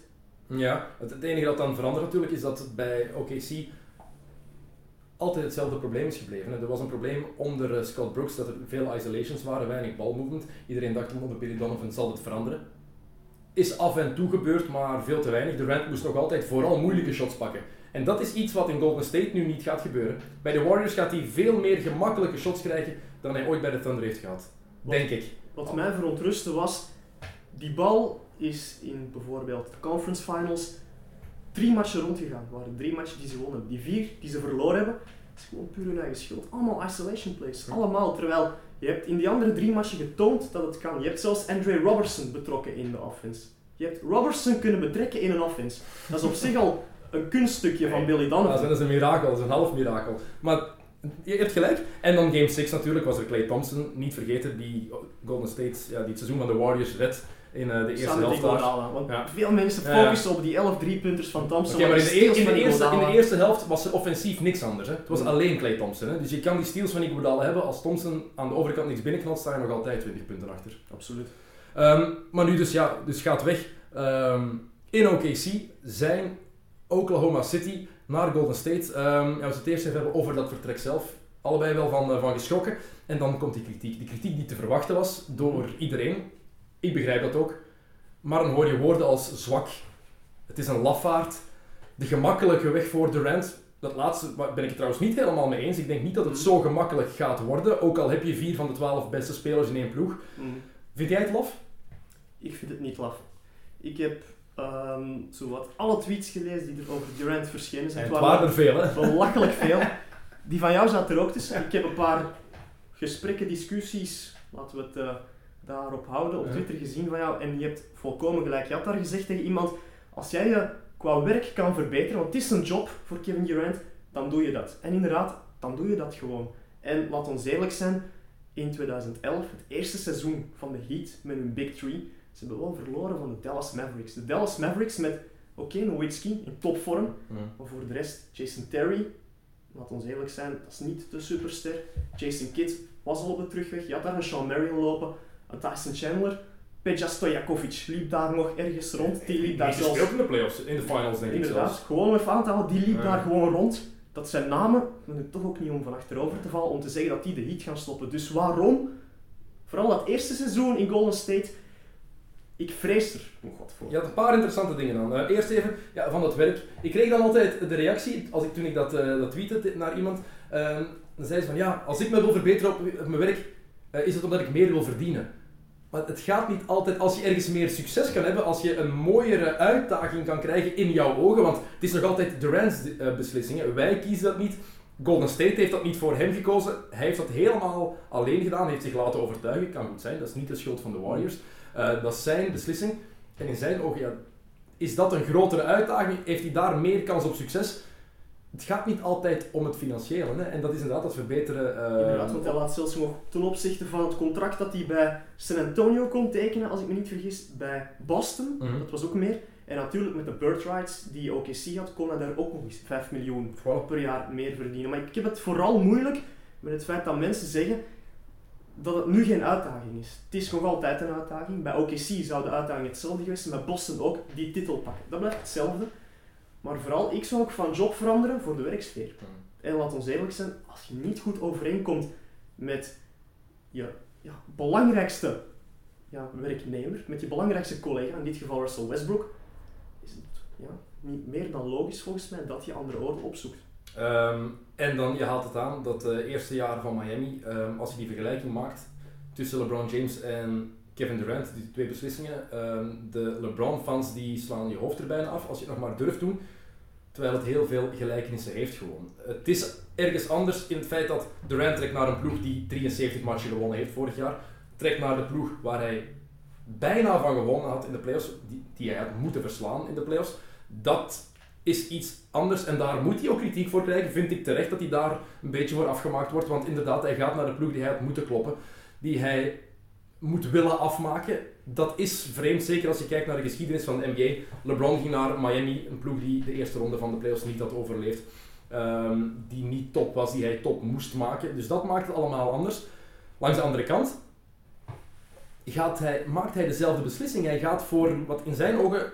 Ja, het, enige dat dan verandert natuurlijk is dat bij OKC altijd hetzelfde probleem is gebleven. Er was een probleem onder eh, Scott Brooks dat er veel isolations waren, weinig balmovement. Iedereen dacht onder Billy Donovan zal het veranderen. Is af en toe gebeurd, maar veel te weinig. Durant moest nog altijd vooral moeilijke shots pakken. En dat is iets wat in Golden State nu niet gaat gebeuren. Bij de Warriors gaat hij veel meer gemakkelijke shots krijgen dan hij ooit bij de Thunder heeft gehad. Denk ik. Wat mij verontrustte was, die bal is in bijvoorbeeld de conference finals drie matchen rondgegaan. Er waren drie matchen die ze wonnen. Die vier die ze verloren hebben, is gewoon puur hun eigen schuld. Allemaal isolation plays. Allemaal. Terwijl je hebt in die andere drie matchen getoond dat het kan. Je hebt zelfs Andre Robertson betrokken in de offense. Je hebt Robertson kunnen betrekken in een offense. Dat is op zich al een kunststukje van Billy Donovan. Ja, dat is een mirakel, dat is een half mirakel. Maar je hebt gelijk. En dan Game 6 natuurlijk was er Clay Thompson, niet vergeten, die Golden State, ja, die het seizoen van de Warriors redt in eh, de eerste Samen helft. Want Ja. veel mensen focussen op die 11 driepunters van Thompson. Maar in de, e- in, de van eerste, in de eerste helft was er offensief niks anders. Hè. Het was Hmm. alleen Clay Thompson. Hè. Dus je kan die steals van Iguodala hebben. Als Thompson aan de overkant niks binnenknalt, sta je nog altijd 20 punten achter. Absoluut. Ehm, maar nu dus, ja, dus gaat weg. Ehm, in OKC zijn Oklahoma City naar Golden State. Ehm ja, we het eerst even hebben over dat vertrek zelf. Allebei wel van, eh, van geschrokken. En dan komt die kritiek. Die kritiek die te verwachten was door iedereen. Ik begrijp dat ook. Maar dan hoor je woorden als zwak. Het is een lafaard. De gemakkelijke weg voor Durant. Dat laatste ben ik het trouwens niet helemaal mee eens. Ik denk niet dat het zo gemakkelijk gaat worden. Ook al heb je vier van de twaalf beste spelers in één ploeg. Mm. Vind jij het laf? Ik vind het niet laf. Ik heb ehm zowat alle tweets gelezen die er over Durant verschenen zijn. En Het het waren er veel, hè? belachelijk veel. Die van jou zat er ook tussen. Ik heb een paar gesprekken, discussies, laten we het eh, daarop houden, op. Twitter gezien van jou. En je hebt volkomen gelijk. Je had daar gezegd tegen iemand, als jij je qua werk kan verbeteren, want het is een job voor Kevin Durant, dan doe je dat. En inderdaad, dan doe je dat gewoon. En laat ons eerlijk zijn, in 2011, het eerste seizoen van de Heat met hun Big Three, ze hebben wel verloren van de Dallas Mavericks. De Dallas Mavericks met, oké, Nowitzki in topvorm, maar voor de rest, Jason Terry, laat ons eerlijk zijn, dat is niet de superster. Jason Kidd was al op de terugweg. Je had daar een Sean Marion lopen, een Tyson Chandler. Peja Stojakovic liep daar nog ergens rond. Die liep daar Die zelfs... speelt in de playoffs, in de finals denk ik Inderdaad, zelfs. gewoon even aan te halen, die liep Ja. daar gewoon rond. Dat zijn namen, maar nu toch ook niet om van achterover te vallen, om te zeggen dat die de heat gaan stoppen. Dus waarom? Vooral dat eerste seizoen in Golden State, ik vrees er nog wat voor. Je had een paar interessante dingen aan. Eh, eerst even ja, van dat werk. Ik kreeg dan altijd de reactie, als ik, toen ik dat, eh dat tweette naar iemand, ehm, dan zei ze van ja, als ik me wil verbeteren op, op mijn werk, eh, is het omdat ik meer wil verdienen. Het gaat niet altijd, als je ergens meer succes kan hebben, als je een mooiere uitdaging kan krijgen in jouw ogen, want het is nog altijd Durant's eh, beslissingen. Wij kiezen dat niet. Golden State heeft dat niet voor hem gekozen. Hij heeft dat helemaal alleen gedaan, heeft zich laten overtuigen. Kan goed zijn, dat is niet de schuld van de Warriors. Eh, dat is zijn beslissing. En in zijn ogen, ja, is dat een grotere uitdaging? Heeft hij daar meer kans op succes? Het gaat niet altijd om het financiële. Hè? En dat is inderdaad het verbeteren. eh, Inderdaad, want hij laat zelfs nog ten opzichte van het contract dat hij bij San Antonio kon tekenen, als ik me niet vergis, bij Boston. Mhm. Dat was ook meer. En natuurlijk met de birthrights die OKC had, kon hij daar ook nog eens 5 miljoen Voilà. per jaar meer verdienen. Maar ik heb het vooral moeilijk met het feit dat mensen zeggen dat het nu geen uitdaging is. Het is nog altijd een uitdaging. Bij OKC zou de uitdaging hetzelfde geweest zijn, bij Boston ook, die titel pakken. Dat blijft hetzelfde. Maar vooral, ik zou ook van job veranderen voor de werksfeer. En laat ons eerlijk zijn, als je niet goed overeenkomt met je ja, belangrijkste ja, werknemer, met je belangrijkste collega, in dit geval Russell Westbrook, is het ja, niet meer dan logisch volgens mij dat je andere oorden opzoekt. Ehm, en dan, je haalt het aan, dat eh, eerste jaar van Miami, ehm, als je die vergelijking maakt tussen LeBron James en Kevin Durant, die twee beslissingen, ehm, de LeBron-fans die slaan je hoofd er bijna af als je het nog maar durft doen, terwijl het heel veel gelijkenissen heeft gewoon. Het is ergens anders in het feit dat Durant trekt naar een ploeg die 73 matchen gewonnen heeft vorig jaar, trekt naar de ploeg waar hij bijna van gewonnen had in de playoffs, die, die hij had moeten verslaan in de playoffs. Dat is iets anders en daar moet hij ook kritiek voor krijgen. Vind ik terecht dat hij daar een beetje voor afgemaakt wordt, want inderdaad, hij gaat naar de ploeg die hij had moeten kloppen, die hij moet willen afmaken. Dat is vreemd, zeker als je kijkt naar de geschiedenis van de NBA. LeBron ging naar Miami, een ploeg die de eerste ronde van de playoffs niet had overleefd. Ehm, die niet top was, die hij top moest maken. Dus dat maakt het allemaal anders. Langs de andere kant gaat hij, maakt hij dezelfde beslissing. Hij gaat voor wat in zijn ogen,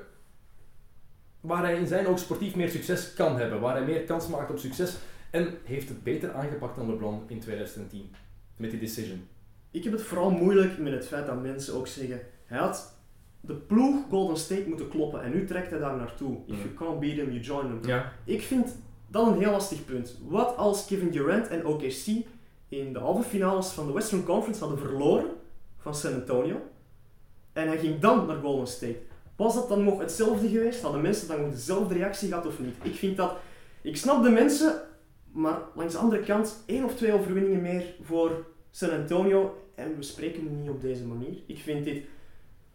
waar hij in zijn ogen sportief meer succes kan hebben, waar hij meer kans maakt op succes. En heeft het beter aangepakt dan LeBron in 2010 met die decision. Ik heb het vooral moeilijk met het feit dat mensen ook zeggen, hij had de ploeg Golden State moeten kloppen en nu trekt hij daar naartoe. If you can't beat them, you join. Ja. Ik vind dat een heel lastig punt. Wat als Kevin Durant en OKC in de halve finales van de Western Conference hadden verloren van San Antonio en hij ging dan naar Golden State? Was dat dan nog hetzelfde geweest? Hadden mensen dan nog dezelfde reactie gehad of niet? Ik vind dat... Ik snap de mensen, maar langs de andere kant één of twee overwinningen meer voor San Antonio en we spreken niet op deze manier. Ik vind dit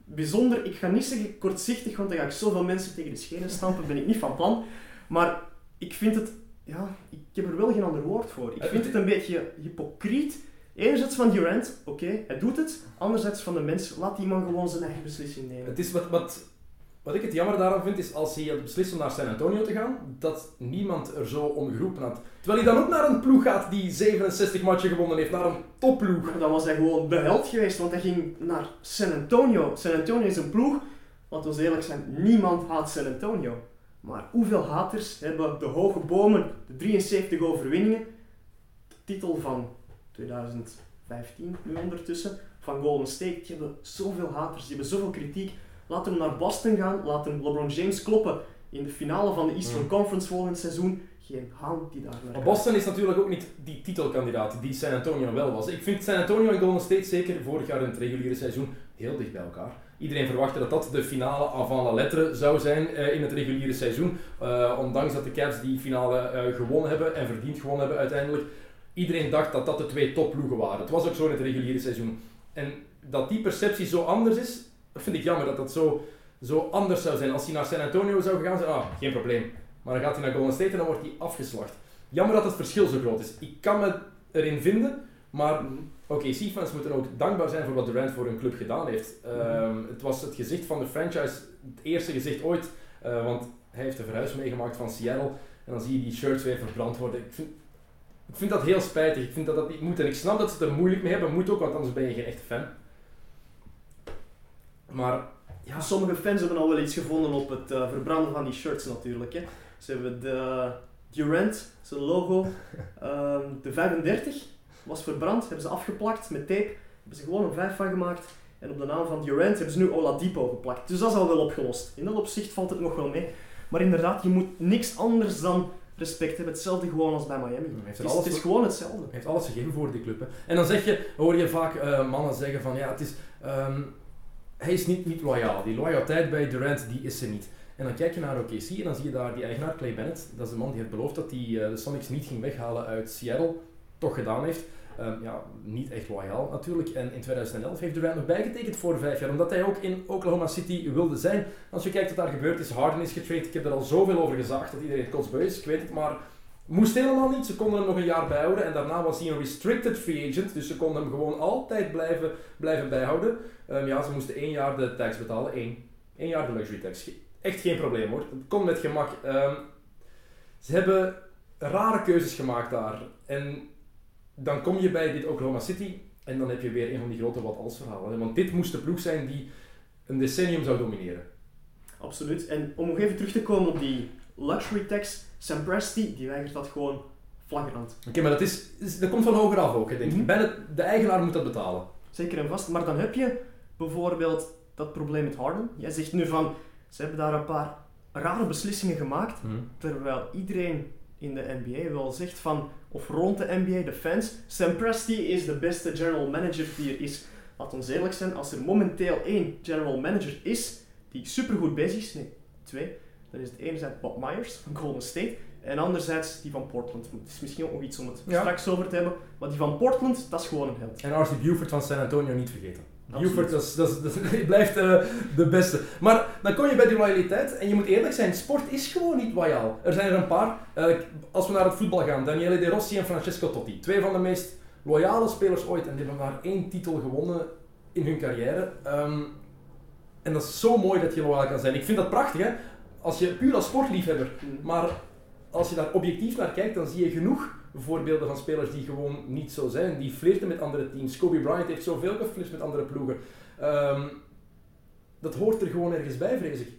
bijzonder. Ik ga niet zeggen kortzichtig, want dan ga ik zoveel mensen tegen de schenen stampen, ben ik niet van plan. Maar ik vind het, ja, ik heb er wel geen ander woord voor. Ik vind het een beetje hypocriet. Enerzijds van Durant, oké, hij doet het. Anderzijds van de mensen, laat die man gewoon zijn eigen beslissing nemen. Het is wat, wat, wat ik het jammer daaraan vind, is als hij beslist om naar San Antonio te gaan, dat niemand er zo om geroepen had. Terwijl hij dan ook naar een ploeg gaat die 67 matchen gewonnen heeft, naar een topploeg. Dan was hij gewoon de held geweest, want hij ging naar San Antonio. San Antonio is een ploeg, laten we eerlijk zijn, niemand haat San Antonio. Maar hoeveel haters hebben de hoge bomen, de 73 overwinningen, de titel van 2015 nu ondertussen, van Golden State, die hebben zoveel haters, die hebben zoveel kritiek. Laten we naar Boston gaan, laten LeBron James kloppen in de finale van de Eastern Mm. Conference volgend seizoen. Geen haan die daar naar Maar. Boston is natuurlijk ook niet die titelkandidaat die San Antonio wel was. Ik vind San Antonio en Golden State zeker vorig jaar in het reguliere seizoen heel dicht bij elkaar. Iedereen verwachtte dat dat de finale avant la lettre zou zijn eh, in het reguliere seizoen. Eh, ondanks dat de Cavs die finale eh, gewonnen hebben en verdiend gewonnen hebben uiteindelijk. Iedereen dacht dat dat de twee topploegen waren. Het was ook zo in het reguliere seizoen. En dat die perceptie zo anders is, dat vind ik jammer dat dat zo, zo anders zou zijn. Als hij naar San Antonio zou gaan, zou ah, geen probleem. Maar dan gaat hij naar Golden State en dan wordt hij afgeslacht. Jammer dat het verschil zo groot is. Ik kan me erin vinden, maar oké, fans moeten ook dankbaar zijn voor wat Durant voor hun club gedaan heeft. Ehm, het was het gezicht van de franchise, het eerste gezicht ooit, eh, want hij heeft de verhuis meegemaakt van Seattle. En dan zie je die shirts weer verbrand worden. Ik vind, ik vind dat heel spijtig. Ik vind dat dat niet moet. En ik snap dat ze het er moeilijk mee hebben. Moet ook, want anders ben je geen echte fan. Maar ja, Sommige fans hebben al wel iets gevonden op het eh, verbranden van die shirts natuurlijk. Hè. Ze hebben de Durant, zijn logo, ehm, de 35 was verbrand, hebben ze afgeplakt met tape. Hebben ze gewoon een 5 van gemaakt. En op de naam van Durant hebben ze nu Oladipo geplakt. Dus dat is al wel opgelost. In dat opzicht valt het nog wel mee. Maar inderdaad, je moet niks anders dan respect hebben. Hetzelfde gewoon als bij Miami. Heeft Het is, alles het is gewoon hetzelfde. Hij heeft alles gegeven voor die club. Hè. En dan zeg je, hoor je vaak eh, mannen zeggen van ja, het is, ehm, hij is niet, niet loyaal. Die loyaliteit bij Durant, die is er niet. En dan kijk je naar OKC en dan zie je daar die eigenaar Clay Bennett. Dat is de man die heeft beloofd dat hij eh, de Sonics niet ging weghalen uit Seattle. Toch gedaan heeft. Ehm, ja, niet echt loyaal natuurlijk. En in 2011 heeft Durant nog bijgetekend voor vijf jaar, omdat hij ook in Oklahoma City wilde zijn. Als je kijkt wat daar gebeurd is, Harden is getraind. Ik heb er al zoveel over gezaagd dat iedereen kotsbeu is, ik weet het, maar moest helemaal niet. Ze konden hem nog een jaar bijhouden en daarna was hij een restricted free agent, dus ze konden hem gewoon altijd blijven, blijven bijhouden. Ehm, ja, ze moesten één jaar de tax betalen, één. Eén jaar de luxury tax. Echt geen probleem hoor. Het kon met gemak. Ehm, ze hebben rare keuzes gemaakt daar. En dan kom je bij dit Oklahoma City en dan heb je weer een van die grote wat-als verhalen. Want dit moest de ploeg zijn die een decennium zou domineren. Absoluut. En om nog even terug te komen op die luxury tax, Sam Presti, die weigert dat gewoon flagrant. Oké, maar dat, is, dat komt van hoger af ook, hè, denk ik. Mhm. De eigenaar moet dat betalen. Zeker en vast. Maar dan heb je bijvoorbeeld dat probleem met Harden. Jij zegt nu van, ze hebben daar een paar rare beslissingen gemaakt, terwijl iedereen in de NBA wel zegt van, of rond de NBA, de fans, Sam Presti is de beste general manager die er is. Laat ons eerlijk zijn, als er momenteel één general manager is die supergoed bezig is, nee, twee, dan is het enerzijds Bob Myers van Golden State En anderzijds die van Portland. Het is misschien ook nog iets om het Ja. straks over te hebben. Maar die van Portland, dat is gewoon een held. En R.C. Buford van San Antonio niet vergeten. Absoluut. Buford dat is, dat is, dat is- die blijft eh, de beste. Maar dan kom je bij die loyaliteit en je moet eerlijk zijn, sport is gewoon niet loyaal. Er zijn er een paar. Eh, als we naar het voetbal gaan, Daniele De Rossi en Francesco Totti. Twee van de meest loyale spelers ooit. En die hebben maar één titel gewonnen in hun carrière. Ehm, en dat is zo mooi dat je loyaal kan zijn. Ik vind dat prachtig, hè. Als je puur als sportliefhebber Mm. maar als je daar objectief naar kijkt, dan zie je genoeg voorbeelden van spelers die gewoon niet zo zijn. Die flirten met andere teams. Kobe Bryant heeft zoveel geflirt met andere ploegen. Ehm, dat hoort er gewoon ergens bij, vrees ik.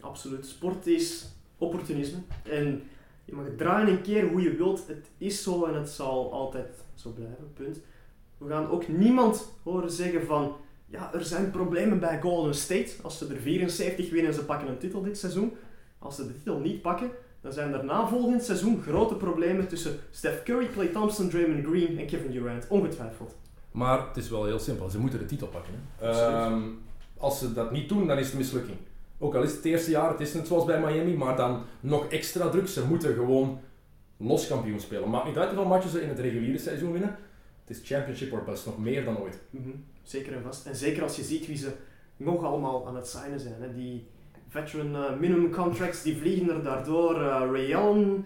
Absoluut. Sport is opportunisme. En je mag het draaien een keer hoe je wilt. Het is zo en het zal altijd zo blijven. Punt. We gaan ook niemand horen zeggen van... Ja, er zijn problemen bij Golden State. Als ze er 74 winnen en ze pakken een titel dit seizoen. Als ze de titel niet pakken, dan zijn daarna volgend seizoen grote problemen tussen Steph Curry, Klay Thompson, Draymond Green en Kevin Durant. Ongetwijfeld. Maar het is wel heel simpel. Ze moeten de titel pakken. Hè. Ehm, als ze dat niet doen, dan is het mislukking. Ook al is het het eerste jaar, het is net zoals bij Miami, maar dan nog extra druk. Ze moeten gewoon los kampioen spelen. Maakt niet uit hoeveel matches ze in het reguliere seizoen winnen. Het is championship or bust, nog meer dan ooit. Mhm, Zeker en vast. En zeker als je ziet wie ze nog allemaal aan het signen zijn. Hè. Die veteran eh, minimum contracts, die vliegen er daardoor. Eh, Ray Allen,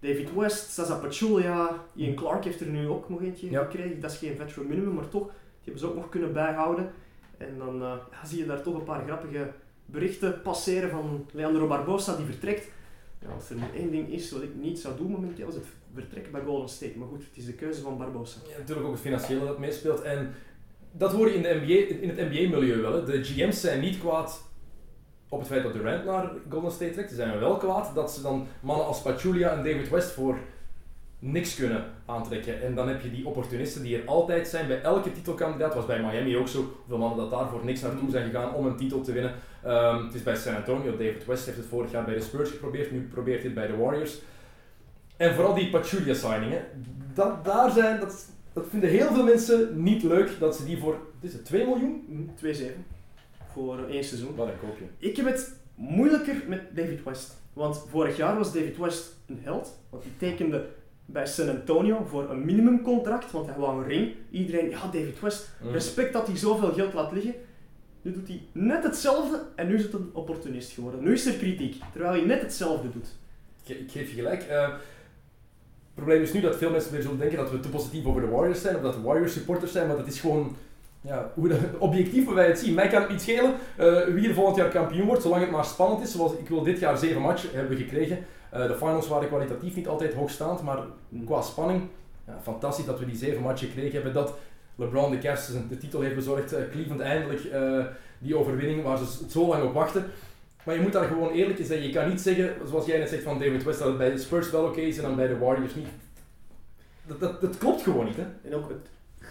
David West, Sasa Pachulia, Ian Clark heeft er nu ook nog eentje Ja. gekregen. Dat is geen veteran minimum, maar toch, die hebben ze ook nog kunnen bijhouden. En dan eh, ja, zie je daar toch een paar grappige berichten passeren van Leandro Barbosa, die vertrekt. Ja, als er één ding is wat ik niet zou doen momenteel, is het vertrekken bij Golden State. Maar goed, het is de keuze van Barbosa. Ja, natuurlijk ook het financiële dat meespeelt. En dat hoor je in, de NBA, in het NBA-milieu wel. Hè. De GM's zijn niet kwaad op het feit dat Durant naar Golden State trekt. Zijn wel kwaad dat ze dan mannen als Pachulia en David West voor niks kunnen aantrekken. En dan heb je die opportunisten die er altijd zijn bij elke titelkandidaat. was bij Miami ook zo. Hoeveel mannen dat daar voor niks naartoe zijn gegaan om een titel te winnen. Ehm, het is bij San Antonio. David West heeft het vorig jaar bij de Spurs geprobeerd. Nu probeert hij het bij de Warriors. En vooral die Pachulia-signingen. Dat, daar zijn, dat, dat vinden heel veel mensen niet leuk dat ze die voor, wat is het, 2 miljoen? Mhm, 2-7 voor één seizoen. Wat een koopje. Ik heb het moeilijker met David West. Want vorig jaar was David West een held. Want hij tekende bij San Antonio voor een minimumcontract. Want hij wou een ring. Iedereen, ja David West, Mm. respect dat hij zoveel geld laat liggen. Nu doet hij net hetzelfde en nu is het een opportunist geworden. Nu is er kritiek, terwijl hij net hetzelfde doet. Ik, ik geef je gelijk. Eh, het probleem is nu dat veel mensen weer zullen denken dat we te positief over de Warriors zijn, of dat de Warriors supporters zijn, maar dat is gewoon ja, hoe de, objectief hoe wij het zien. Mij kan het niet schelen eh, wie er volgend jaar kampioen wordt, zolang het maar spannend is. Zoals ik wil dit jaar zeven matchen hebben gekregen. Eh, de finals waren kwalitatief niet altijd hoogstaand, maar qua spanning, ja, fantastisch dat we die zeven matchen gekregen hebben. Dat LeBron de Cavs zijn- de titel heeft bezorgd, eh, Cleveland eindelijk die overwinning waar ze zo lang op wachten. Maar je moet daar gewoon eerlijk in zijn. Je kan niet zeggen, zoals jij net zegt van David West, dat het bij de Spurs wel oké is en dan bij de Warriors niet. Dat, dat, dat klopt gewoon niet, hè? En ook het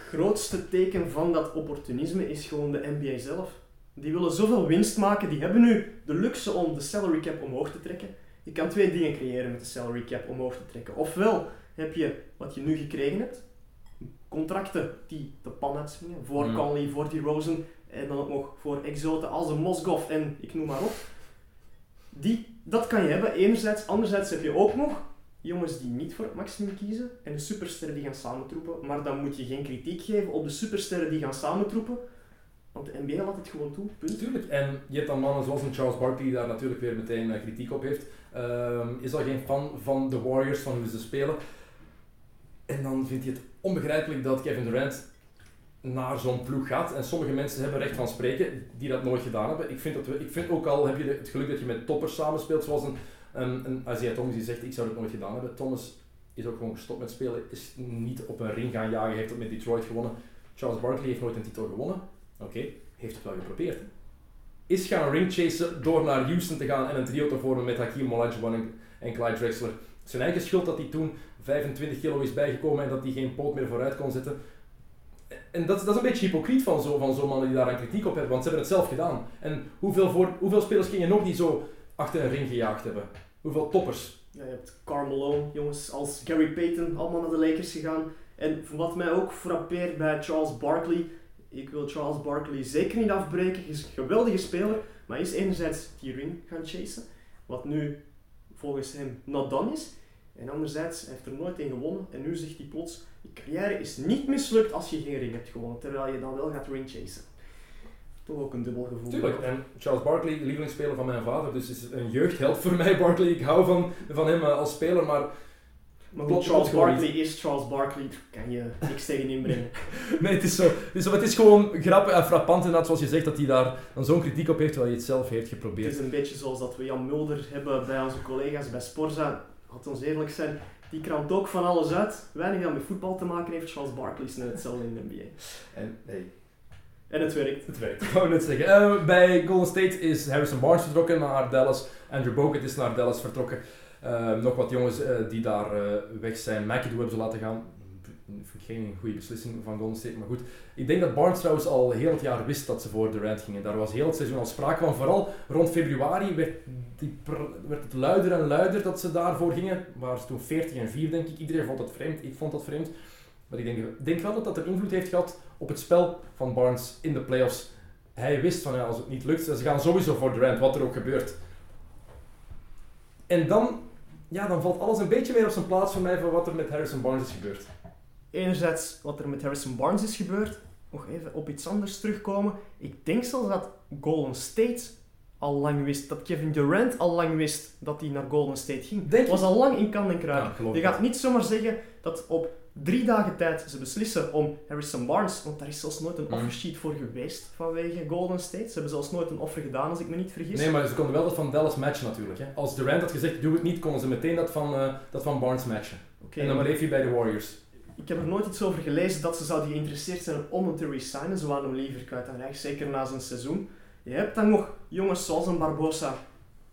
grootste teken van dat opportunisme is gewoon de NBA zelf. Die willen zoveel winst maken, die hebben nu de luxe om de salary cap omhoog te trekken. Je kan twee dingen creëren met de salary cap omhoog te trekken. Ofwel heb je wat je nu gekregen hebt, contracten die de pan uitswingen, voor Mm. Conley, voor die Rosen en dan ook nog voor exoten als een Mosgov en ik noem maar op. Die, dat kan je hebben, enerzijds. Anderzijds heb je ook nog jongens die niet voor het maximum kiezen en de supersterren die gaan samentroepen. Maar dan moet je geen kritiek geven op de supersterren die gaan samentroepen. Want de NBA laat het gewoon toe, punt. Natuurlijk. En je hebt dan mannen zoals een Charles Barkley die daar natuurlijk weer meteen eh, kritiek op heeft. Ehm, is al geen fan van de Warriors, van hoe ze spelen. En dan vindt hij het onbegrijpelijk dat Kevin Durant naar zo'n ploeg gaat. En sommige mensen hebben recht van spreken die dat nooit gedaan hebben. Ik vind, dat we, ik vind ook al heb je het geluk dat je met toppers samenspeelt, zoals een, een, een Isaiah Thomas die zegt ik zou het nooit gedaan hebben. Thomas is ook gewoon gestopt met spelen, is niet op een ring gaan jagen, heeft het met Detroit gewonnen. Charles Barkley heeft nooit een titel gewonnen. Oké, heeft het wel geprobeerd. Is gaan ringchasen door naar Houston te gaan en een trio te vormen met Hakeem Olajuwon en, en Clyde Drexler. Zijn eigen schuld dat hij toen 25 kilo is bijgekomen en dat hij geen poot meer vooruit kon zetten. En dat, dat is een beetje hypocriet van zo'n van zo mannen die daar een kritiek op hebben, want ze hebben het zelf gedaan. En hoeveel, voor, hoeveel spelers ken je nog die zo achter een ring gejaagd hebben? Hoeveel toppers? Ja, je hebt Carmelo, jongens als Gary Payton, allemaal naar de Lakers gegaan. En wat mij ook frappeert bij Charles Barkley, ik wil Charles Barkley zeker niet afbreken, hij is een geweldige speler, maar is enerzijds die ring gaan chasen, wat nu volgens hem not done is. En anderzijds, hij heeft er nooit een gewonnen. En nu zegt hij plots, je carrière is niet mislukt als je geen ring hebt gewonnen. Terwijl je dan wel gaat ringchasen. Toch ook een dubbel gevoel. Tuurlijk, en Charles Barkley, de lievelingsspeler van mijn vader, dus is een jeugdheld voor mij, Barkley. Ik hou van, van hem eh, als speler, maar Maar goed, Charles Barkley is Charles Barkley. Daar kan je niks tegen inbrengen. nee, het is, zo, het, is zo, het is gewoon grappig en frappant inderdaad, zoals je zegt, dat hij daar dan zo'n kritiek op heeft, terwijl hij het zelf heeft Het geprobeerd. is een beetje zoals dat we Jan Mulder hebben bij onze collega's bij Sporza. Laat ons eerlijk zijn, die kramt ook van alles uit. Weinig dat met voetbal te maken heeft. Charles Barkley is net hetzelfde in de NBA. En nee, En het werkt. het werkt. Wou net zeggen. Eh, bij Golden State is Harrison Barnes vertrokken naar Dallas. Andrew Bogut is naar Dallas vertrokken. Eh, nog wat jongens eh, die daar weg zijn. McAdoo hebben ze laten gaan. Vind geen goede beslissing van Golden State, maar goed. Ik denk dat Barnes trouwens al heel het jaar wist dat ze voor Durant gingen. Daar was heel het seizoen al sprake van. Vooral rond februari werd, die werd het luider en luider dat ze daarvoor gingen. Waren ze toen 40 en 4 denk ik. Iedereen vond dat vreemd. Ik vond dat vreemd. Maar ik denk, denk wel dat dat een invloed heeft gehad op het spel van Barnes in de playoffs. Hij wist van ja, als het niet lukt, ze gaan sowieso voor Durant, wat er ook gebeurt. En dan, ja, dan valt alles een beetje weer op zijn plaats voor mij van wat er met Harrison Barnes is gebeurd. Enerzijds wat er met Harrison Barnes is gebeurd. Nog even op iets anders terugkomen. Ik denk zelfs dat Golden State al lang wist, dat Kevin Durant al lang wist dat hij naar Golden State ging. Denk was al lang in kan en kruiken. Ja, geloof je gaat niet zomaar zeggen dat op drie dagen tijd ze beslissen om Harrison Barnes, want daar is zelfs nooit een Mhm. offersheet voor geweest vanwege Golden State. Ze hebben zelfs nooit een offer gedaan, als ik me niet vergis. Nee, maar ze konden wel dat van Dallas matchen natuurlijk. Hè. Als Durant had gezegd, doe het niet, konden ze meteen dat van, eh, dat van Barnes matchen. En dan bleef hij bij de Warriors. ik heb er nooit iets over gelezen dat ze zouden geïnteresseerd zijn om hem te resignen. Ze waren hem liever kwijt dan rechts, zeker na zijn seizoen. Je hebt dan nog jongens zoals een Barbosa,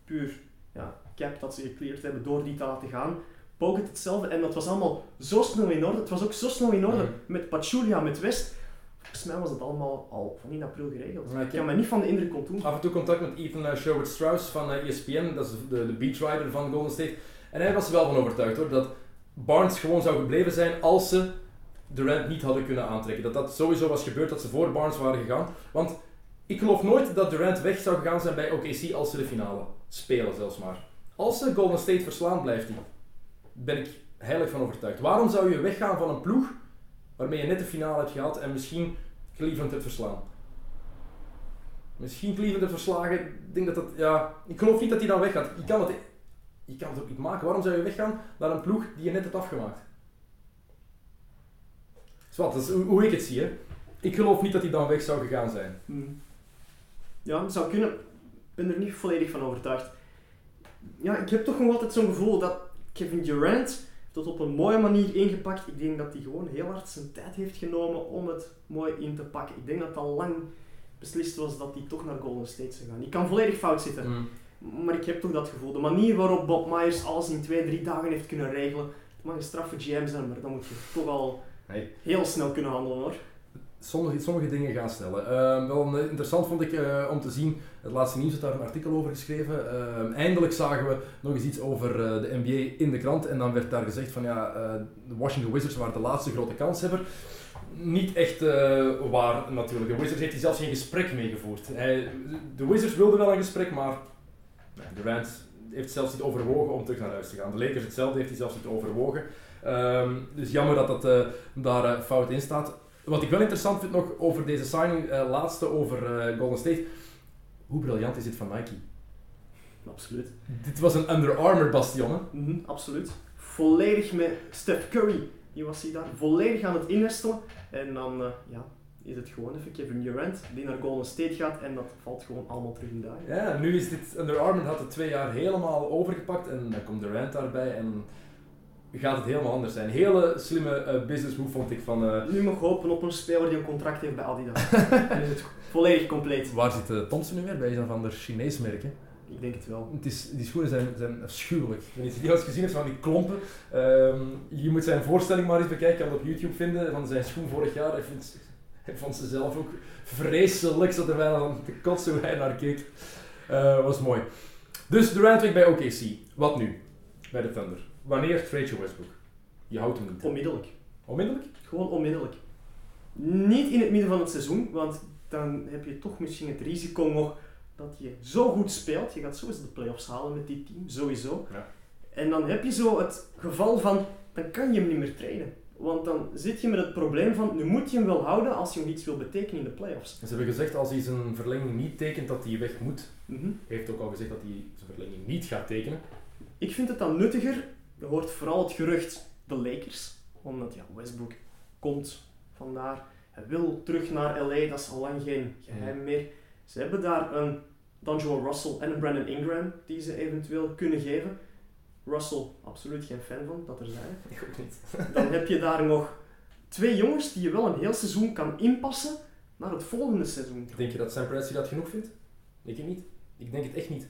puur ja, cap dat ze gecleared hebben door die te laten gaan. Bogut hetzelfde, en dat was allemaal zo snel in orde. Het was ook zo snel in orde Mhm. met Pachulia, met West. Volgens mij was het allemaal al van in april geregeld. Ik kan me niet van de indruk ontdoen. Af en toe contact met Ethan eh, Sherwood Strauss van eh, ESPN, dat is de, de beachrider van Golden State. En hij was er wel van overtuigd hoor, dat Barnes gewoon zou gebleven zijn als ze Durant niet hadden kunnen aantrekken. Dat dat sowieso was gebeurd, dat ze voor Barnes waren gegaan. Want ik geloof nooit dat Durant weg zou gegaan zijn bij OKC als ze de finale spelen zelfs maar. Als ze Golden State verslaan, blijft hij. Ben ik heilig van overtuigd. Waarom zou je weggaan van een ploeg waarmee je net de finale hebt gehad en misschien Cleveland hebt verslaan? Misschien Cleveland hebt verslagen. Ik denk dat dat, ja, ik geloof niet dat hij dan weggaat. Je kan het, je kan het ook niet maken. Waarom zou je weggaan naar een ploeg die je net hebt afgemaakt? Zwat, dat is hoe, ik het zie. Ik geloof niet dat hij dan weg zou gegaan zijn. Hmm. Ja, het zou kunnen. Ik ben er niet volledig van overtuigd. Ja, ik heb toch nog altijd zo'n gevoel dat Kevin Durant dat op een mooie manier ingepakt. Ik denk dat hij gewoon heel hard zijn tijd heeft genomen om het mooi in te pakken. Ik denk dat al lang beslist was dat hij toch naar Golden State zou gaan. Ik kan volledig fout zitten, Mm. maar ik heb toch dat gevoel. De manier waarop Bob Myers alles in twee, drie dagen heeft kunnen regelen. Het mag een straffe GM zijn, maar dan moet je toch al heel snel kunnen handelen hoor. Sommige, sommige dingen gaan stellen. Ehm, wel eh, interessant vond ik eh, om te zien, het laatste nieuws had daar een artikel over geschreven. Ehm, eindelijk zagen we nog eens iets over eh, de NBA in de krant. En dan werd daar gezegd van ja, de Washington Wizards waren de laatste grote kanshebber. Niet echt waar natuurlijk. De Wizards heeft hij zelfs geen gesprek mee gevoerd. Hij, de Wizards wilden wel een gesprek, maar nee, Durant heeft zelfs niet overwogen om terug naar huis te gaan. De Lakers hetzelfde heeft hij zelfs niet overwogen. Ehm, dus jammer dat dat daar fout in staat. Wat ik wel interessant vind nog over deze signing, eh, laatste over eh, Golden State. Hoe briljant is dit van Nike? Absoluut. Dit was een Under Armour bastion. hè? Mhm, absoluut. Volledig met Steph Curry. Die was hij daar volledig aan het innestelen. En dan eh, ja, is het gewoon even Kevin Durant die naar Golden State gaat. En dat valt gewoon allemaal terug in dagen. Ja, nu is dit Under Armour had het twee jaar helemaal overgepakt en dan komt Durant daarbij en gaat het helemaal anders zijn. Hele slimme eh, business move vond ik van... eh, Nu nog hopen op een speler die een contract heeft bij Adidas. Dan is het volledig compleet. waar zit eh, Thompson nu weer? Bij een van de Chinees merk, hè? Ik denk het wel. Het is, die schoenen zijn, zijn afschuwelijk. Ik weet niet of je die al eens gezien hebt van die klompen. Ehm, je moet zijn voorstelling maar eens bekijken. Je kan het op YouTube vinden van zijn schoen vorig jaar. Ik, vind, ik vond ze zelf ook vreselijk. Zat er bijna van te kotsen hoe hij naar keek. Eh, was mooi. Dus Durant weg bij OKC. Wat nu? Bij de Thunder. Wanneer trade je Westbrook? Je houdt hem niet. Onmiddellijk. Onmiddellijk? Gewoon onmiddellijk. Niet in het midden van het seizoen, want dan heb je toch misschien het risico nog dat je zo goed speelt. Je gaat sowieso de playoffs halen met dit team, sowieso. Ja. En dan heb je zo het geval van, dan kan je hem niet meer trainen. Want dan zit je met het probleem van, nu moet je hem wel houden als je nog iets wil betekenen in de playoffs. Ze hebben gezegd als hij zijn verlenging niet tekent dat hij weg moet. Mhm. Hij heeft ook al gezegd dat hij zijn verlenging niet gaat tekenen. Ik vind het dan nuttiger, je hoort vooral het gerucht, de Lakers. Omdat ja, Westbrook komt vandaar. Hij wil terug naar LA, dat is al lang geen geheim meer. Ze hebben daar een D'Angelo Russell en een Brandon Ingram die ze eventueel kunnen geven. Russell, absoluut geen fan van, dat er zijn. Ik ook niet. Dan heb je daar nog twee jongens die je wel een heel seizoen kan inpassen naar het volgende seizoen. Denk je dat Sam Presti dat genoeg vindt? Ik niet. Ik denk het echt niet.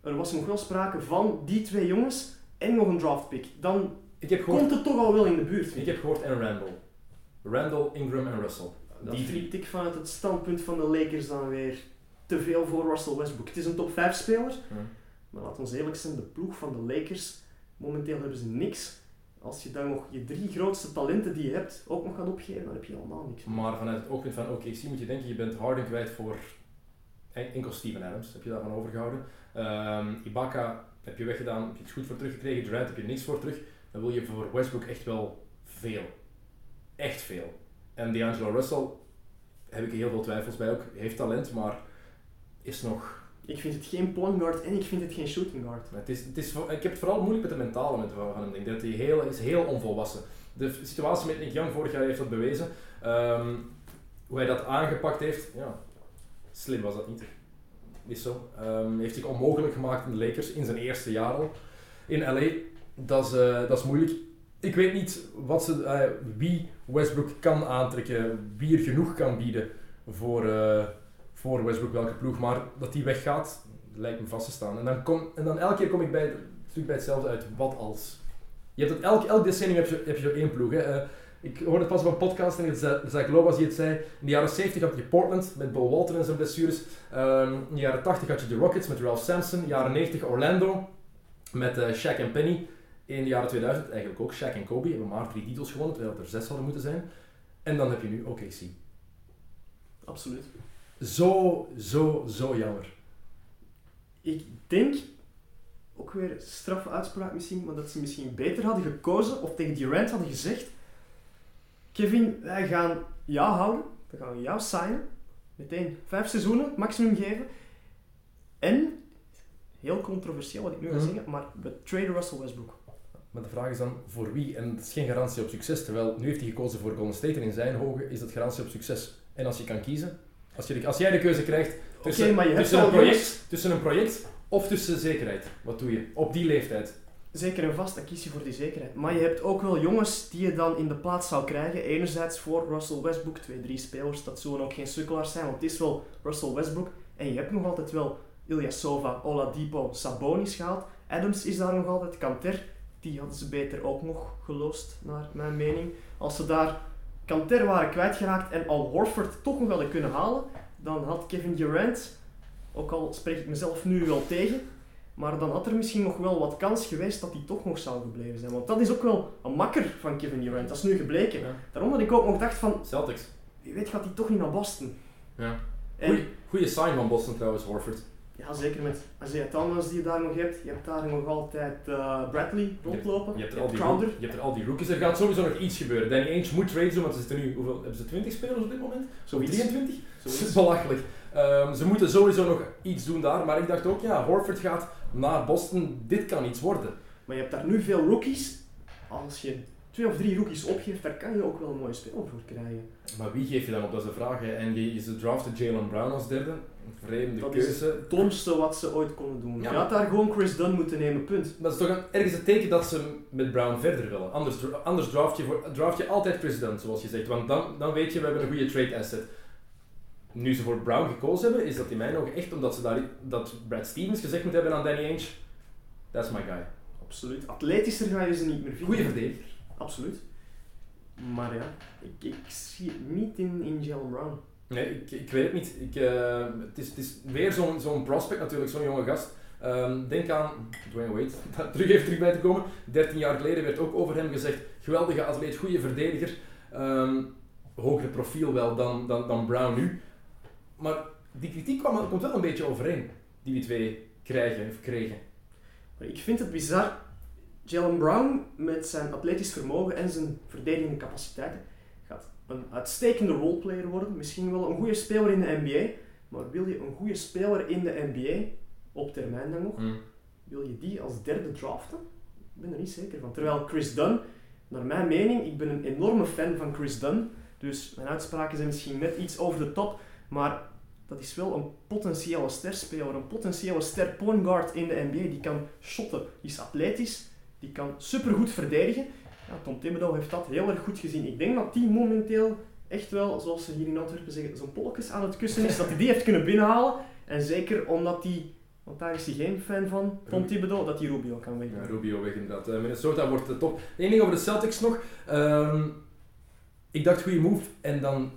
Er was nog wel sprake van die twee jongens en nog een draftpick. Dan Ik heb gehoord, komt het toch al wel in de buurt. ik heb gehoord en Randall. Randall, Ingram en Russell. Dat Die vind ik vanuit het standpunt van de Lakers dan weer te veel voor Russell Westbrook. Het is een top 5 speler, maar laat ons eerlijk zijn, de ploeg van de Lakers, momenteel hebben ze niks. Als je dan nog je drie grootste talenten die je hebt ook nog gaat opgeven, dan heb je helemaal niks. Maar vanuit het oogpunt van OKC moet je denken, je bent Harden kwijt voor en- enkel Steven Adams, heb je daarvan overgehouden. Ehm, Ibaka heb je weggedaan, heb je iets goed voor teruggekregen. Durant heb je niks voor terug. Dan wil je voor Westbrook echt wel veel. Echt veel. En D'Angelo Russell heb ik heel veel twijfels bij ook. Heeft talent, maar is nog... Ik vind het geen point guard en ik vind het geen shooting guard. Het is, het is, ik heb het vooral moeilijk met de mentale met van hem. Ik denk dat hij heel, is heel onvolwassen. De situatie met Nick Young vorig jaar heeft dat bewezen. Ehm, hoe hij dat aangepakt heeft, ja, slim was dat niet. Is zo. Ehm, heeft zich onmogelijk gemaakt in de Lakers in zijn eerste jaar al. In LA, dat is, eh, dat is moeilijk. Ik weet niet wat ze, eh, wie Westbrook kan aantrekken, wie er genoeg kan bieden voor, eh, voor Westbrook, welke ploeg. Maar dat die weggaat, lijkt me vast te staan. En dan, en dan elke keer kom ik bij, bij hetzelfde uit. Wat als? Je hebt het, elk, elk decennium heb je, heb je zo één ploeg. Hè. Ik hoorde het pas op een podcast en Zach Lowe die het zei. In de jaren 70 had je Portland met Bill Walton en zijn blessures. Ehm, in de jaren 80 had je de Rockets met Ralph Sampson. In de jaren 90 Orlando met eh, Shaq en Penny. In de jaren 2000 eigenlijk ook Shaq en Kobe hebben maar drie titels gewonnen, terwijl het er zes hadden moeten zijn. En dan heb je nu OKC. Absoluut. Zo, zo, zo jammer. Ik denk, ook weer straffe uitspraak misschien, maar dat ze misschien beter hadden gekozen of tegen Durant hadden gezegd Kevin, wij gaan jou houden, we gaan jou signen, meteen vijf seizoenen maximum geven en, heel controversieel wat ik nu ga Mhm. zeggen, maar we traden Russell Westbrook. Maar de vraag is dan voor wie? En dat is geen garantie op succes. Terwijl nu heeft hij gekozen voor Golden State en in zijn ogen is dat garantie op succes. En als je kan kiezen, als, je de- als jij de keuze krijgt tussen, een project, tussen een project of tussen zekerheid, wat doe je? Op die leeftijd. Zeker en vast, dan kies je voor die zekerheid. Maar je hebt ook wel jongens die je dan in de plaats zou krijgen. Enerzijds voor Russell Westbrook, twee, drie spelers, dat zullen ook geen sukkelaars zijn, want het is wel Russell Westbrook. En je hebt nog altijd wel Ilyasova, Oladipo, Sabonis gehaald. Adams is daar nog altijd, Kanter, die hadden ze beter ook nog gelost, naar mijn mening. Als ze daar Kanter waren kwijtgeraakt en Al Horford toch nog hadden kunnen halen, dan had Kevin Durant, ook al spreek ik mezelf nu wel tegen, maar dan had er misschien nog wel wat kans geweest dat hij toch nog zou gebleven zijn. Want dat is ook wel een makker van Kevin Durant. Dat is nu gebleken. Ja. Daarom dat ik ook nog dacht van, Celtics. wie weet gaat hij toch niet naar Boston. Ja. En, Goeie, sign van Boston trouwens, Horford. ja, zeker met Isaiah Thomas die je daar nog hebt. Je hebt daar nog altijd eh, Bradley rondlopen. Je hebt, er Je al hebt Crowder. je hebt er al die rookies. Er gaat sowieso nog iets gebeuren. Danny Ainge moet trades doen, want ze zitten nu, hoeveel, hebben ze 20 spelers op dit moment? Zo Zoiets. 23? Dat Zoiets. is belachelijk. Ehm, ze moeten sowieso nog iets doen daar, maar ik dacht ook, ja, Horford gaat naar Boston, dit kan iets worden. Maar je hebt daar nu veel rookies. Als je twee of drie rookies opgeeft, daar kan je ook wel een mooie speler voor krijgen. Maar wie geef je dan op, dat is de vraag. Hè. En je, ze draften Jalen Brown als derde, een vreemde Dat is keuze. Het domste wat ze ooit konden doen. Ja. Je had daar gewoon Chris Dunn moeten nemen, punt. Dat is toch een, ergens een teken dat ze met Brown verder willen. Anders, anders draft, je voor, draft je altijd president, zoals je zegt. Want dan, dan weet je, we hebben een goede trade asset. Nu ze voor Brown gekozen hebben, is dat in mijn ogen echt omdat ze daar, dat Brad Stevens gezegd moet hebben aan Danny Ainge. That's my guy. Absoluut. Atletischer ga je ze niet meer vinden. Goeie verdediger. Absoluut. Maar ja, ik, ik zie het niet in, in Jalen Brown. Nee, ik, ik weet het niet. Ik, eh, het, is, het is weer zo'n zo'n prospect natuurlijk, zo'n jonge gast. Ehm, denk aan Dwayne Wade, dat terug heeft terug bij te komen. 13 jaar geleden werd ook over hem gezegd, geweldige atleet, goede verdediger. Ehm hoger profiel wel dan, dan, dan Brown nu. Maar die kritiek kwam, komt wel een beetje overeen, die die twee krijgen, of kregen. Maar ik vind het bizar. Jalen Brown met zijn atletisch vermogen en zijn verdedigende capaciteiten gaat een uitstekende roleplayer worden. Misschien wel een goede speler in de NBA. Maar wil je een goede speler in de NBA, op termijn dan nog, Mm. wil je die als derde draften? Ik ben er niet zeker van. Terwijl Chris Dunn, naar mijn mening, ik ben een enorme fan van Chris Dunn. Dus mijn uitspraken zijn misschien net iets over de top. Maar dat is wel een potentiële sterspeler. Een potentiële ster point guard in de NBA. Die kan shotten, die is atletisch, die kan supergoed verdedigen. Ja, Tom Thibodeau heeft dat heel erg goed gezien. Ik denk dat die momenteel echt wel, zoals ze hier in Antwerpen zeggen, zijn polletjes aan het kussen is. Dat hij die heeft kunnen binnenhalen. En zeker omdat hij, want daar is hij geen fan van, Tom Thibodeau, dat hij Rubio kan winnen. Ja, Rubio weg inderdaad. Eh, Minnesota wordt de top. Eén ding over de Celtics nog. Ehm, ik dacht goede move en dan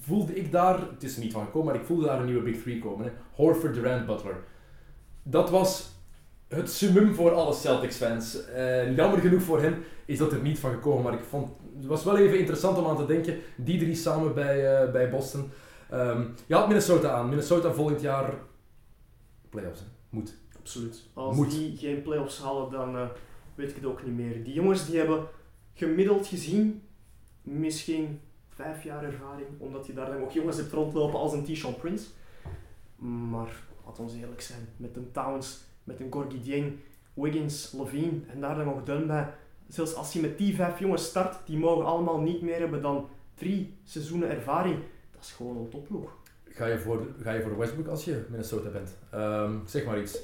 voelde ik daar, het is er niet van gekomen, maar ik voelde daar een nieuwe Big Three komen. Hè. Horford, Durant, Butler. Dat was het summum voor alle Celtics fans. En jammer genoeg voor hen is dat er niet van gekomen, maar ik vond het was wel even interessant om aan te denken. Die drie samen bij, eh, bij Boston. Ehm je had Minnesota aan. Minnesota volgend jaar playoffs. Hè. Moet. Absoluut. Als Moet. die geen playoffs halen, dan eh, weet ik het ook niet meer. Die jongens die hebben gemiddeld gezien misschien vijf jaar ervaring, omdat je daar dan ook jongens hebt rondlopen als een Tishon Prince. Maar laat ons eerlijk zijn, met een Towns, met een Gorgie Dieng, Wiggins, Levine en daar dan nog Dunn bij. Zelfs als je met die vijf jongens start, die mogen allemaal niet meer hebben dan drie seizoenen ervaring. Dat is gewoon een topploeg. Ga je voor, ga je voor Westbrook als je Minnesota bent? Ehm, zeg maar iets.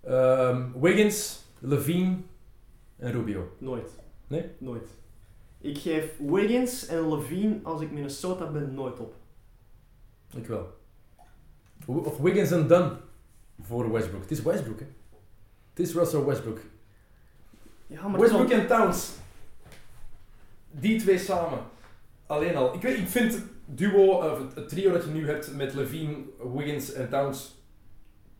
Ehm, Wiggins, Levine en Rubio. Nooit. Nee? Nooit. Ik geef Wiggins en Levine als ik Minnesota ben nooit op. Ik wel. Of Wiggins en Dunn voor Westbrook. Het is Westbrook, hè? Het is Russell Westbrook. Ja, maar Westbrook en Towns. Die twee samen. Alleen al. Ik, weet, ik vind het duo, of het, trio dat je nu hebt met Levine, Wiggins en Towns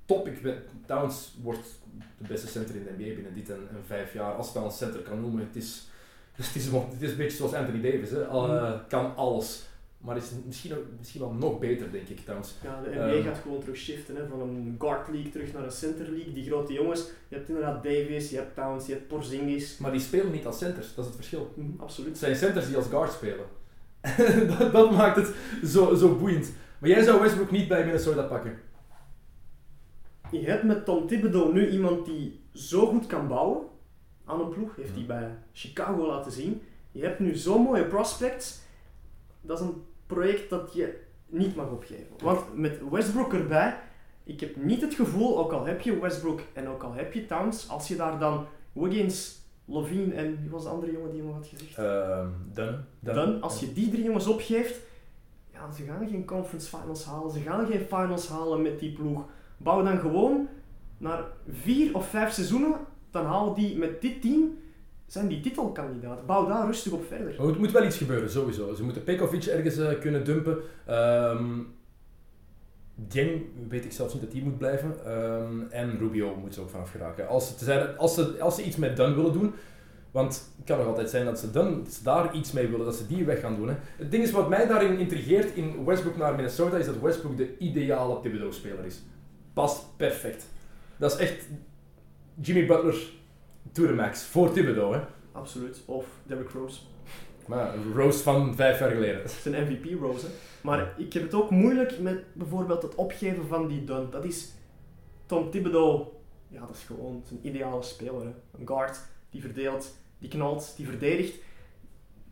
top. Ik ben, Towns wordt de beste center in de NBA binnen dit en, en vijf jaar. Als je het al een center kan noemen. Het is, het is, het is een beetje zoals Anthony Davis. Hè. Al, eh, kan alles. Maar is misschien, misschien wel nog beter, denk ik, Towns. Ja, de NBA Ehm. gaat gewoon terug shiften hè, van een guard league terug naar een center league. Die grote jongens, je hebt inderdaad Davis, je hebt Towns, je hebt Porzingis. Maar die spelen niet als centers. Dat is het verschil. Het absoluut. zijn centers die als guard spelen. dat, dat maakt het zo, zo boeiend. Maar jij zou Westbrook niet bij Minnesota pakken. Je hebt met Tom Thibodeau nu iemand die zo goed kan bouwen aan een ploeg. Heeft hij bij Chicago laten zien. Je hebt nu zo'n mooie prospects. Dat is een project dat je niet mag opgeven. Want met Westbrook erbij, ik heb niet het gevoel, ook al heb je Westbrook en ook al heb je Towns, als je daar dan Wiggins, Levine en wie was de andere jongen die nog had gezegd? Ehm Dunn. Als je die drie jongens opgeeft, ja, ze gaan geen conference finals halen, ze gaan geen finals halen met die ploeg. Bouw dan gewoon naar vier of vijf seizoenen, dan halen die met dit team, zijn die titelkandidaat. Bouw daar rustig op verder. Maar het moet wel iets gebeuren, sowieso. Ze moeten Pekovic ergens eh, kunnen dumpen. Ehm Dieng weet ik zelfs niet dat die moet blijven. Ehm, en Rubio moet ze ook vanaf geraken. Als ze, als, ze, als ze iets met Dunn willen doen, want het kan nog altijd zijn dat ze, Dunn, dat ze daar iets mee willen, dat ze die weg gaan doen. Hè. Het ding is, wat mij daarin intrigeert in Westbrook naar Minnesota, is dat Westbrook de ideale Thibodeau-speler is. Past perfect. Dat is echt Jimmy Butler to the max. Voor Thibodeau, hè. Absoluut. Of Derrick Rose. Maar Rose van vijf jaar geleden. Zijn MVP Rose. hè. Maar ik heb het ook moeilijk met bijvoorbeeld het opgeven van die Dunn. Dat is Tom Thibodeau. Ja, dat is gewoon zijn ideale speler. Hè. Een guard die verdeelt, die knalt, die verdedigt.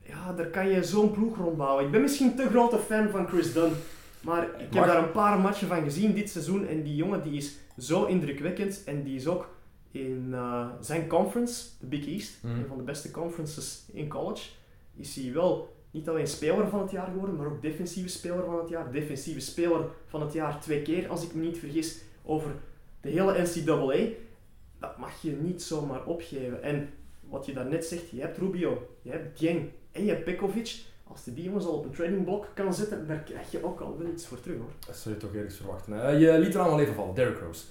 Ja, daar kan je zo'n ploeg rondbouwen. Ik ben misschien te grote fan van Chris Dunn. Maar ik heb Mag. daar een paar matchen van gezien dit seizoen. En die jongen die is zo indrukwekkend. En die is ook in eh, zijn conference, de Big East, Mhm. een van de beste conferences in college, is hij wel niet alleen speler van het jaar geworden, maar ook defensieve speler van het jaar. Defensieve speler van het jaar twee keer, als ik me niet vergis, over de hele NCAA. Dat mag je niet zomaar opgeven. En wat je daarnet zegt, je hebt Rubio, je hebt Dieng en je hebt Pekovic. Als je die jongens al op een trading block kan zetten, daar krijg je ook al wel iets voor terug hoor. Dat zou je toch ergens verwachten. hè. Je liet er allemaal even vallen, Derrick Rose.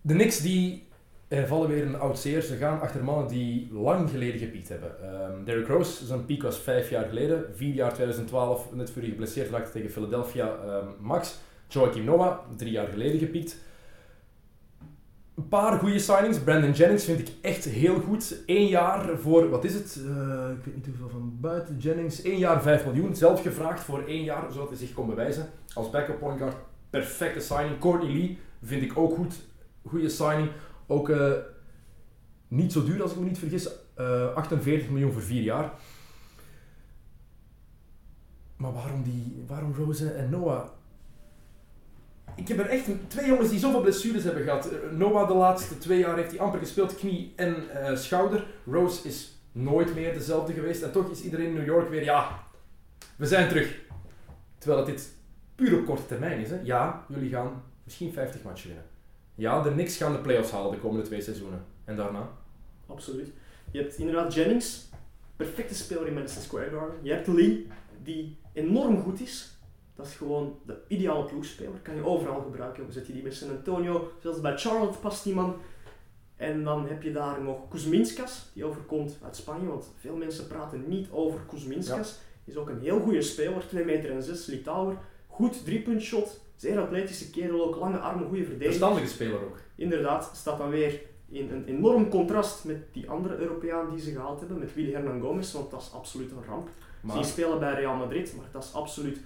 De Knicks die er vallen weer een oud zeer. Ze gaan achter mannen die lang geleden gepiekt hebben. Ehm Derrick Rose, zijn piek was vijf jaar geleden. Vier jaar 2012, net voor hij geblesseerd raakte tegen Philadelphia. ehm, Max. Joachim Noah, drie jaar geleden gepiekt. Een paar goede signings. Brandon Jennings vind ik echt heel goed. Eén jaar voor, wat is het? Eh, ik weet niet hoeveel van buiten. Jennings, één jaar 5 miljoen. Zelf gevraagd voor één jaar, zodat hij zich kon bewijzen. Als backup point guard, perfecte signing. Courtney Lee vind ik ook goed. Goede signing. Ook eh, niet zo duur als ik me niet vergis. Eh 48 miljoen voor vier jaar. Maar waarom, die, waarom Rose en Noah? Ik heb er echt twee jongens die zoveel blessures hebben gehad. Eh, Noah de laatste twee jaar heeft hij amper gespeeld, knie en eh, schouder. Rose is nooit meer dezelfde geweest. En toch is iedereen in New York weer, ja, we zijn terug. Terwijl het dit puur op korte termijn is. Hè. Ja, jullie gaan misschien 50 matchen winnen. Ja, de Knicks gaan de playoffs halen de komende twee seizoenen. En daarna? Absoluut. Je hebt inderdaad Jennings, perfecte speler in Madison Square Garden. Je hebt Lee, die enorm goed is. Dat is gewoon de ideale ploegspeler. Kan je overal gebruiken. We zetten die bij San Antonio, zelfs bij Charlotte past die man. En dan heb je daar nog Kuzminskas, die overkomt uit Spanje. Want veel mensen praten niet over Kuzminskas. Is ook een heel goede speler, 2 meter en 6, Litouwer. Goed driepuntshot, zeer atletische kerel, ook lange armen, goede verdediger. Verstandige speler ook. Inderdaad, staat dan weer in een enorm contrast met die andere Europeaan die ze gehaald hebben, met Willy Hernan Gomez, want dat is absoluut een ramp. Maar Zie spelen bij Real Madrid, maar dat is absoluut,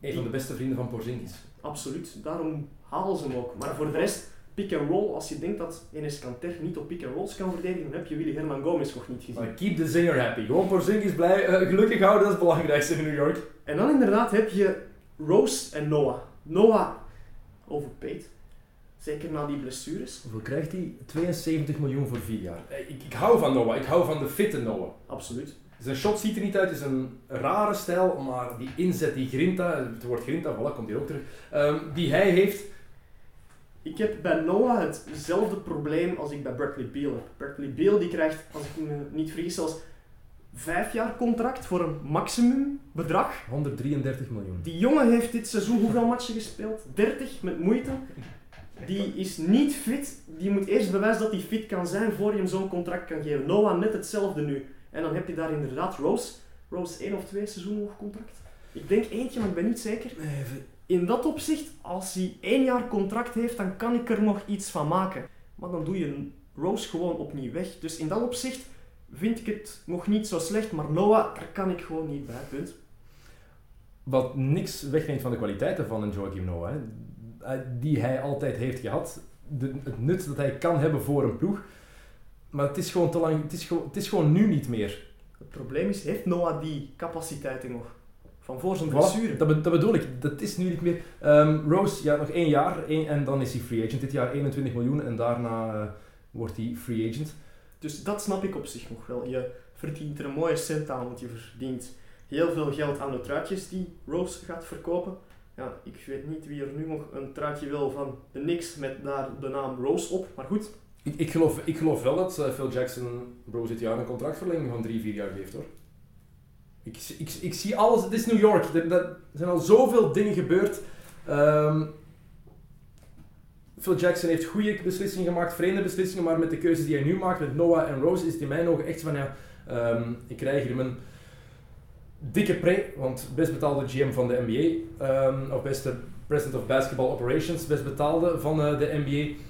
een van de beste vrienden van Porzingis. absoluut. Daarom halen ze hem ook. Maar voor de rest, pick and roll, als je denkt dat Enes Kanter niet op pick and rolls kan verdedigen, dan heb je Willy Hernan Gomez nog niet gezien. Maar keep the zinger happy. Gewoon Porzingis blij, eh, gelukkig houden, dat is het belangrijkste in New York. En dan inderdaad heb je Rose en Noah. Noah overpaid. Zeker na die blessures. Hoeveel krijgt hij? 72 miljoen voor vier jaar. Eh, Ik, ik hou van Noah, ik hou van de fitte Noah. Absoluut. Zijn shot ziet er niet uit, het is een rare stijl, maar die inzet, die grinta, het woord grinta, voilà, komt hier ook terug, ehm, die hij heeft, Ik heb bij Noah hetzelfde probleem als ik bij Bradley Beal heb. Bradley Beal die krijgt, als ik me niet vergis, zelfs vijf jaar contract voor een maximum bedrag. 133 miljoen. Die jongen heeft dit seizoen hoeveel matchen gespeeld? 30 met moeite. Die is niet fit. Die moet eerst bewijzen dat hij fit kan zijn voor je hem zo'n contract kan geven. Noah net hetzelfde nu. En dan heb je daar inderdaad Rose. Rose één of twee seizoenen nog contract. Ik denk eentje, maar ik ben niet zeker. In dat opzicht, als hij één jaar contract heeft, dan kan ik er nog iets van maken. Maar dan doe je Rose gewoon opnieuw weg. Dus in dat opzicht vind ik het nog niet zo slecht. Maar Noah, daar kan ik gewoon niet bij. Punt. Wat niks wegneemt van de kwaliteiten van een Joachim Noah, hè, eh, die hij altijd heeft gehad. De, het nut dat hij kan hebben voor een ploeg. Maar het is gewoon te lang, het is gewoon, het is gewoon nu niet meer. Het probleem is, heeft Noah die capaciteiten nog? Van voor zijn Voilà, blessure. dat, be- dat bedoel ik, dat is nu niet meer. Ehm, Rose, ja, nog één jaar één- en dan is hij free agent. Dit jaar 21 miljoen en daarna eh, wordt hij free agent. Dus dat snap ik op zich nog wel. Je verdient er een mooie cent aan, want je verdient heel veel geld aan de truitjes die Rose gaat verkopen. Ja, ik weet niet wie er nu nog een truitje wil van de Knicks met daar de naam Rose op. Maar goed, Ik, ik, geloof, ik geloof wel dat eh, Phil Jackson Rose dit jaar een contractverlenging van 3, 4 jaar geeft hoor. Ik, ik, ik zie alles, het is New York, er, er zijn al zoveel dingen gebeurd. Ehm, Phil Jackson heeft goede beslissingen gemaakt, vreemde beslissingen, maar met de keuzes die hij nu maakt met Noah en Rose is het in mijn ogen echt van ja, ehm, ik krijg hier mijn dikke pre, want best betaalde GM van de NBA, ehm, of beste President of Basketball Operations, best betaalde van eh, de NBA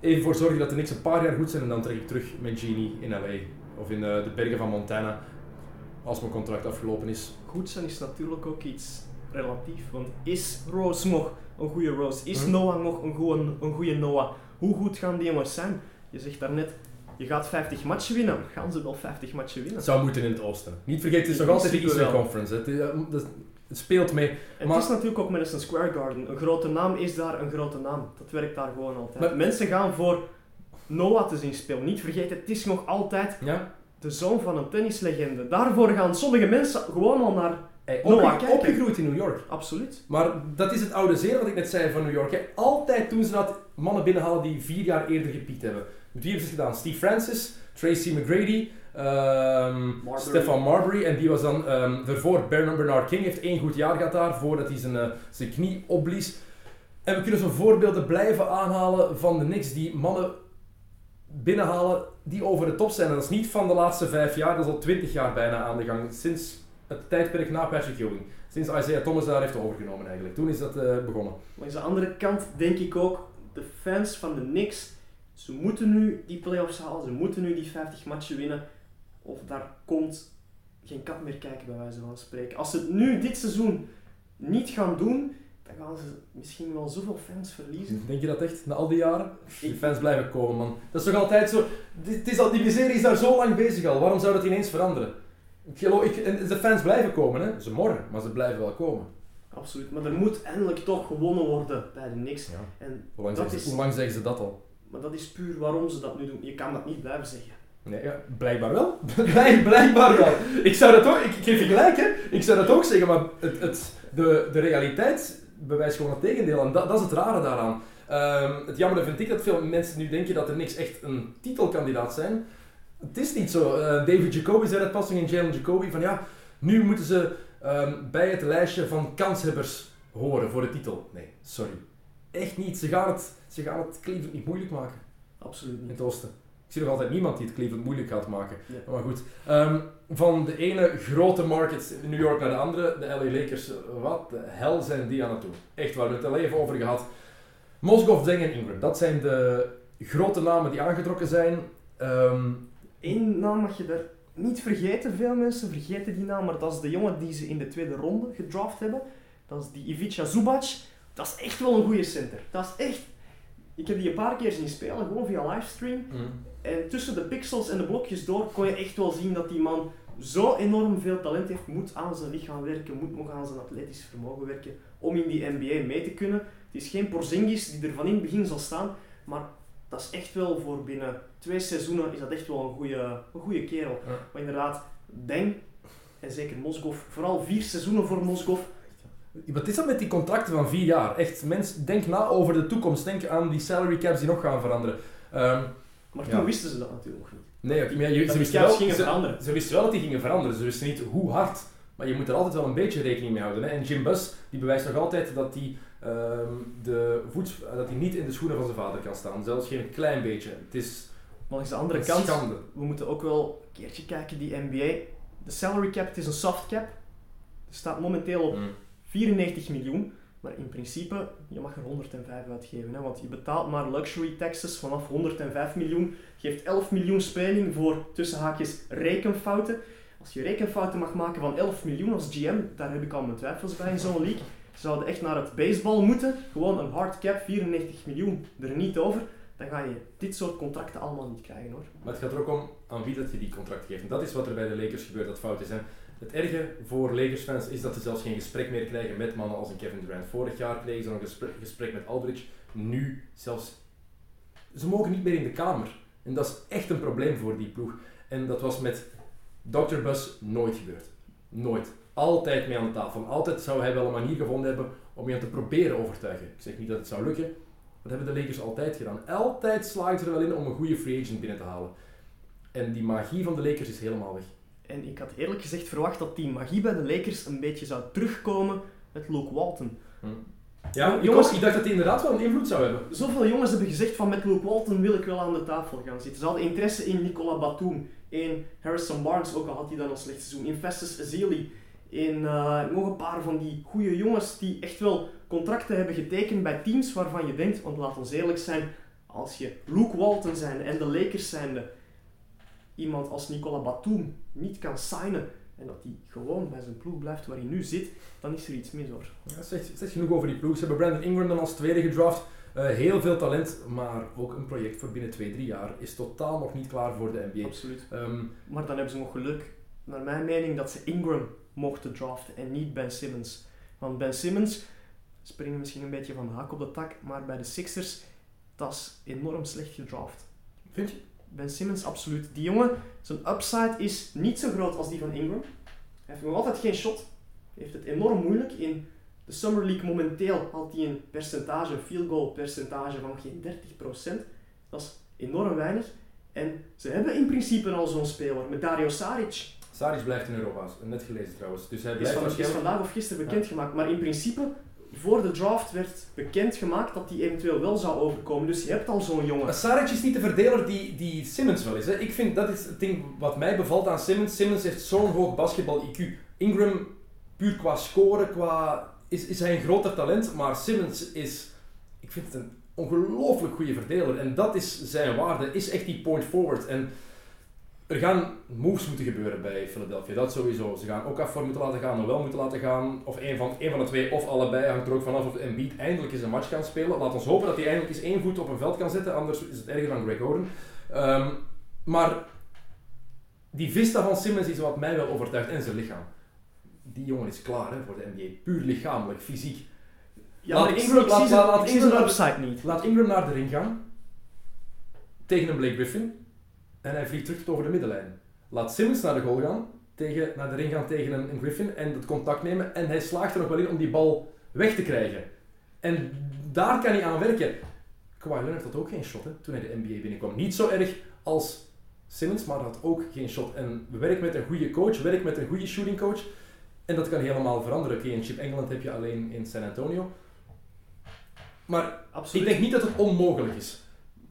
even voor zorgen dat de Knicks een paar jaar goed zijn en dan trek ik terug met Genie in LA of in eh, de bergen van Montana als mijn contract afgelopen is. goed zijn is natuurlijk ook iets relatief. Want is Rose nog een goede Rose? Is Hm. Noah nog een goede, een goede Noah? Hoe goed gaan die jongens zijn? Je zegt daarnet, je gaat 50 matchen winnen. Gaan ze wel 50 matchen winnen? Het zou moeten in het oosten. Niet vergeten, het is nog altijd de Eastern. Conference. Het, eh, het speelt mee. En Maar- het is natuurlijk ook Madison Square Garden. Een grote naam is daar een grote naam. Dat werkt daar gewoon altijd. Maar- Mensen gaan voor Noah te zien spelen. Niet vergeten, het is nog altijd Ja? de zoon van een tennislegende. Daarvoor gaan sommige mensen gewoon al naar... Hey, Noah, opge- kijken. opgegroeid in New York. Absoluut. Maar dat is het oude zeer wat ik net zei van New York. Hè. Altijd toen ze dat mannen binnenhalen die vier jaar eerder gepiekt hebben. Wie hebben ze gedaan? Steve Francis, Tracy McGrady, ehm, Marbury. Stefan Marbury. En die was dan ehm daarvoor Bernard, Bernard King. Heeft één goed jaar gehad daar, voordat hij zijn, eh, zijn knie opblies. En we kunnen zo voorbeelden blijven aanhalen van de Knicks die mannen binnenhalen die over de top zijn. En dat is niet van de laatste vijf jaar, dat is al twintig jaar bijna aan de gang. Sinds het tijdperk na Patrick Ewing. Sinds Isaiah Thomas daar heeft overgenomen eigenlijk. Toen is dat eh, begonnen. Maar aan de andere kant denk ik ook, de fans van de Knicks, ze moeten nu die playoffs halen, ze moeten nu die 50 matchen winnen. Of daar komt geen kat meer kijken, bij wijze van spreken. Als ze het nu dit seizoen niet gaan doen, dan gaan ze misschien wel zoveel fans verliezen. Denk je dat echt, na al die jaren? Die fans blijven komen, man. Dat is toch altijd zo... Dit- is al, die serie is daar zo lang bezig al. Waarom zou dat ineens veranderen? Ik geloof, ik, en de fans blijven komen, hè. Ze morgen, maar ze blijven wel komen. Absoluut, maar er moet eindelijk toch gewonnen worden bij de Knicks. Ja. En Hoe lang, dat zeggen ze, is, hoe lang zeggen ze dat al? maar dat is puur waarom ze dat nu doen. Je kan dat niet blijven zeggen. Nee, ja, blijkbaar wel. Blijk, blijkbaar wel. Ik zou dat ook... Ik, ik geef je gelijk, hè. Ik zou dat ook zeggen, maar het, het, de, de realiteit bewijst gewoon het tegendeel. En dat, dat is het rare daaraan. Ehm, het jammer vind ik dat veel mensen nu denken dat er niks echt een titelkandidaat zijn. Het is niet zo. Eh, David Jacoby zei dat pas in Jalen Jacoby van ja, nu moeten ze ehm, bij het lijstje van kanshebbers horen voor de titel. Nee, sorry. Echt niet. Ze gaan het, ze gaan het Cleveland niet moeilijk maken Absoluut in het oosten. Ik zie nog altijd niemand die het Cleveland moeilijk gaat maken. Ja. Maar goed, ehm, van de ene grote market in New York naar de andere, de LA Lakers, wat de hel zijn die aan het doen? Echt waar, we hebben het al even over gehad. Mozgov, Deng en Ingram, dat zijn de grote namen die aangetrokken zijn. Ehm, Eén naam mag je daar niet vergeten. Veel mensen vergeten die naam, maar dat is de jongen die ze in de tweede ronde gedraft hebben. Dat is die Ivica Zubac. Dat is echt wel een goede center. Dat is echt... Ik heb die een paar keer zien spelen, gewoon via livestream. En tussen de pixels en de blokjes door kon je echt wel zien dat die man zo enorm veel talent heeft. Moet aan zijn lichaam werken, moet nog aan zijn atletisch vermogen werken om in die NBA mee te kunnen. Het is geen Porzingis die er van in het begin zal staan, maar dat is echt wel voor binnen twee seizoenen is dat echt wel een goede, een goede kerel. Ja. Maar inderdaad, Deng en zeker Moskov, vooral vier seizoenen voor Moskov. Wat is dat met die contracten van vier jaar? Echt, mens, denk na over de toekomst. Denk aan die salary caps die nog gaan veranderen. Ehm, Maar Ja. toen wisten ze dat natuurlijk nog niet. nee, maar je, ze, die wisten wel, gingen ze, veranderen. ze wisten wel dat die gingen veranderen. Ze wisten niet hoe hard. Maar je moet er altijd wel een beetje rekening mee houden. Hè? En Jim Buss die bewijst nog altijd dat hij ehm, de voet, dat hij niet in de schoenen van zijn vader kan staan. Zelfs geen klein beetje. Het is Maar langs de andere kant, schande. we moeten ook wel een keertje kijken, die NBA. De salary cap, het is een soft cap. Het staat momenteel op Mm. 94 miljoen. Maar in principe, je mag er 105 uitgeven. Hè, want je betaalt maar luxury taxes vanaf 105 miljoen. Geeft 11 miljoen speling voor tussen haakjes rekenfouten. Als je rekenfouten mag maken van 11 miljoen als GM, daar heb ik al mijn twijfels bij in zo'n league. Ze zouden echt naar het baseball moeten. Gewoon een hard cap, 94 miljoen, er niet over. Dan ga je dit soort contracten allemaal niet krijgen hoor. Maar het gaat er ook om aan wie dat je die contract geeft. En dat is wat er bij de Lakers gebeurt, dat fout is. Hè. Het erge voor Lakers-fans is dat ze zelfs geen gesprek meer krijgen met mannen als een Kevin Durant. Vorig jaar kregen ze nog een gesprek, gesprek met Aldridge. Nu zelfs... Ze mogen niet meer in de kamer. En dat is echt een probleem voor die ploeg. En dat was met Dr. Bus nooit gebeurd. Nooit. Altijd mee aan de tafel. Altijd zou hij wel een manier gevonden hebben om je te proberen overtuigen. Ik zeg niet dat het zou lukken. Dat hebben de Lakers altijd gedaan. Altijd slaagt ze er wel in om een goede free agent binnen te halen. En die magie van de Lakers is helemaal weg. En ik had eerlijk gezegd verwacht dat die magie bij de Lakers een beetje zou terugkomen met Luke Walton. Ja, ik, Jongens- ik dacht dat die inderdaad wel een invloed zou hebben. Zoveel jongens hebben gezegd van met Luke Walton wil ik wel aan de tafel gaan zitten. Ze hadden interesse in Nicola Batum, in Harrison Barnes, ook al had hij dan een slecht seizoen, in Festus Ezeli, in eh, nog een paar van die goede jongens die echt wel contracten hebben getekend bij teams waarvan je denkt, want laat ons eerlijk zijn, als je Luke Walton zijn en de Lakers zijnde iemand als Nicola Batum niet kan signen en dat hij gewoon bij zijn ploeg blijft waar hij nu zit, dan is er iets mis hoor. Ja, zegt, zegt genoeg over die ploeg. Ze hebben Brandon Ingram dan als tweede gedraft. Eh, heel veel talent, maar ook een project voor binnen 2-3 jaar is totaal nog niet klaar voor de NBA. Absoluut. Ehm, Maar dan hebben ze nog geluk, naar mijn mening, dat ze Ingram mochten draften en niet Ben Simmons. Want Ben Simmons, springen misschien een beetje van de hak op de tak, maar bij de Sixers, dat is enorm slecht gedraft. vind je? Ben Simmons, absoluut. Die jongen, zijn upside is niet zo groot als die van Ingram. Hij heeft nog altijd geen shot. Hij heeft het enorm moeilijk. In de Summer League momenteel had hij een percentage, een field goal percentage van geen 30%. Dat is enorm weinig. En ze hebben in principe al zo'n speler met Dario Saric. Saric blijft in Europa, net gelezen trouwens. Dus hij Is, blijft van, is vandaag of gisteren bekendgemaakt. Maar in principe, voor de draft werd bekendgemaakt dat hij eventueel wel zou overkomen. Dus je hebt al zo'n jongen. Saric is niet de verdeler die, die Simmons wel is. Hè. Ik vind dat is het ding wat mij bevalt aan Simmons. Simmons heeft zo'n hoog basketbal-IQ. Ingram, puur qua scoren, qua, is, is hij een groter talent. Maar Simmons is... Ik vind het een ongelooflijk goede verdeler. En dat is zijn waarde, is echt die point forward. En er gaan moves moeten gebeuren bij Philadelphia, dat sowieso. Ze gaan ook voor moeten laten gaan, wel moeten laten gaan. Of een van, een van de twee, of allebei, hangt er ook vanaf of Embiid eindelijk eens een match kan spelen. Laat ons hopen dat hij eindelijk eens één voet op een veld kan zetten, anders is het erger dan Greg Oden. Ehm, maar die vista van Simmons is wat mij wel overtuigt, en zijn lichaam. Die jongen is klaar hè, voor de NBA, puur lichamelijk, fysiek. Ja, Laat Ingram- laat- laat- laat upside niet. Laat Ingram naar de ring gaan, tegen een Blake Griffin, en hij vliegt terug tot over de middenlijn. Laat Simmons naar de goal gaan, tegen, naar de ring gaan tegen een, een Griffin en het contact nemen. En hij slaagt er nog wel in om die bal weg te krijgen. En daar kan hij aan werken. Kawhi Leonard had ook geen shot hè, toen hij de NBA binnenkwam. Niet zo erg als Simmons, maar had ook geen shot. En we werken met een goede coach, werk met een goede shooting coach. En dat kan helemaal veranderen. Oké, in Chip Engeland heb je alleen in San Antonio. Maar Absoluut. ik denk niet dat het onmogelijk is.